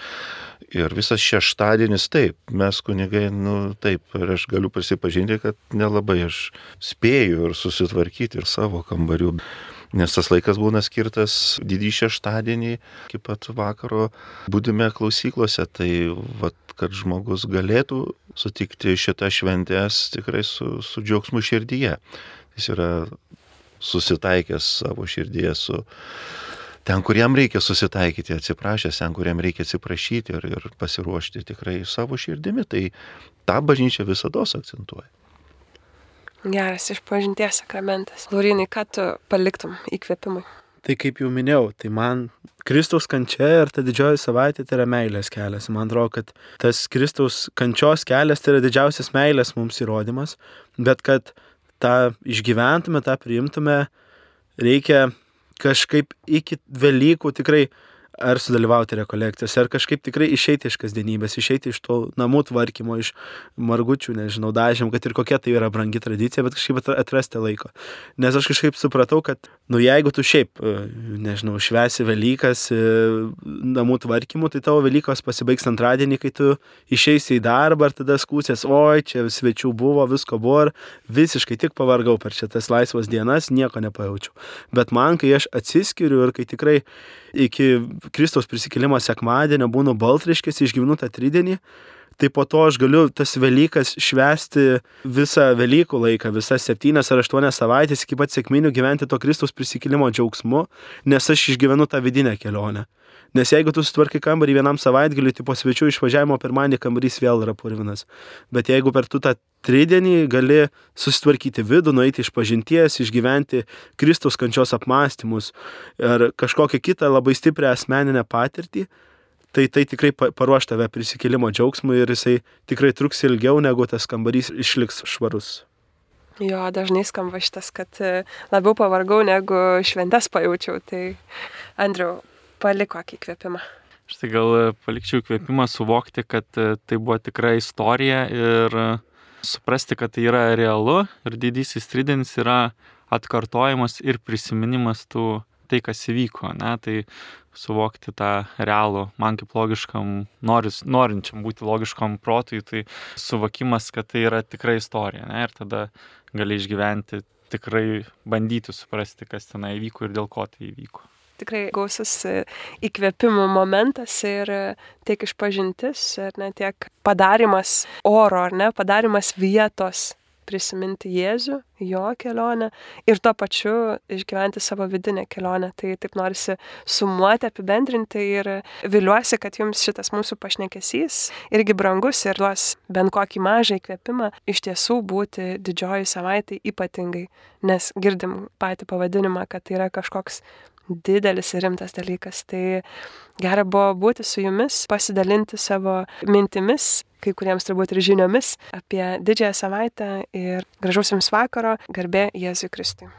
S4: Ir visas šeštadienis taip, mes kunigai, nu taip, ir aš galiu prisipažinti, kad nelabai aš spėju ir susitvarkyti ir savo kambarių nes tas laikas būna skirtas didį šeštadienį iki pat vakaro būdime klausyklose, tai vat, kad žmogus galėtų sutikti šitą šventės tikrai su, su džiaugsmu širdyje. Jis yra susitaikęs savo širdyje su ten, kur jam reikia susitaikyti, atsiprašęs, ten, kur jam reikia atsiprašyti ir, ir pasiruošti tikrai savo širdimi, tai tą bažnyčia visada akcentuoja.
S1: Geras išpažinties sakramentas. Laurinai, ką tu paliktum įkvėpimui?
S3: Tai kaip jau minėjau, tai man Kristaus kančia ir ta didžioji savaitė tai yra meilės kelias. Man atrodo, kad tas Kristaus kančios kelias tai yra didžiausias meilės mums įrodymas, bet kad tą išgyventume, tą priimtume, reikia kažkaip iki Velykų tikrai ar sudalyvauti rekolekcijose, ar kažkaip tikrai išeiti iš kasdienybės, išeiti iš to namų tvarkymo, iš margučių, nežinau, dažym, kad ir kokia tai yra brangi tradicija, bet kažkaip atrasti laiko. Nes aš kažkaip supratau, kad, nu jeigu tu šiaip, e, nežinau, švesi Velykas e, namų tvarkymu, tai tavo Velykos pasibaigs antradienį, kai tu išeisi į darbą ir tada skūsės, oi, čia svečių buvo, visko buvo, visiškai tik pavargau per šitas laisvas dienas, nieko nepajaučiau. Bet man, kai aš atsiskiriu ir kai tikrai iki Kristaus prisikėlimo sekmadienio būnu baltriškės, išgyvenu tą tridienį, tai po to aš galiu tas Velykas švesti visą Velykų laiką, visas septynias ar aštuonias savaitės iki pat sėkminių gyventi to Kristaus prisikėlimo džiaugsmu, nes aš išgyvenu tą vidinę kelionę. Nes jeigu tu sutvarkai kambarį vienam savaitgaliui, tai po svečių išvažiavimo pirmąjį kambarys vėl yra purvinas. Bet jeigu per tu tą tridienį gali susitvarkyti vidų, nueiti iš pažinties, išgyventi Kristaus kančios apmąstymus ar kažkokią kitą labai stiprią asmeninę patirtį, tai tai tikrai paruoš tave prisikėlimo džiaugsmui ir jisai tikrai truks ilgiau, negu tas kambarys išliks švarus.
S1: Jo, dažnai skamba šitas, kad e, labiau pavargau negu šventes pajaučiau. Tai, Andriu, paliko įkvėpimą?
S2: Aš tai gal palikčiau įkvėpimą suvokti, kad e, tai buvo tikra istorija ir e, suprasti, kad tai yra realu ir didysis tridinis yra atkartojimas ir prisiminimas tų tai, kas įvyko. Ne? Tai suvokti tą realų, man kaip logiškam, noris, norinčiam būti logiškam protui, tai suvokimas, kad tai yra tikra istorija. Ne? Ir tada gali išgyventi, tikrai bandyti suprasti, kas tenai įvyko ir dėl ko tai įvyko
S1: tikrai gausus e, įkvėpimo momentas ir e, tiek išpažintis, ar ne, tiek padarimas oro, ar ne, padarimas vietos prisiminti Jėzų, jo kelionę ir tuo pačiu išgyventi savo vidinę kelionę. Tai taip norisi sumuoti, apibendrinti ir viliuosi, kad jums šitas mūsų pašnekesys irgi brangus ir duos bent kokį mažą įkvėpimą iš tiesų būti didžioji savaitė ypatingai, nes girdim patį pavadinimą, kad tai yra kažkoks didelis ir rimtas dalykas. Tai gera buvo būti su jumis, pasidalinti savo mintimis, kai kuriems turbūt ir žiniomis apie didžiąją savaitę ir gražaus jums vakaro, garbė Jėzui Kristui.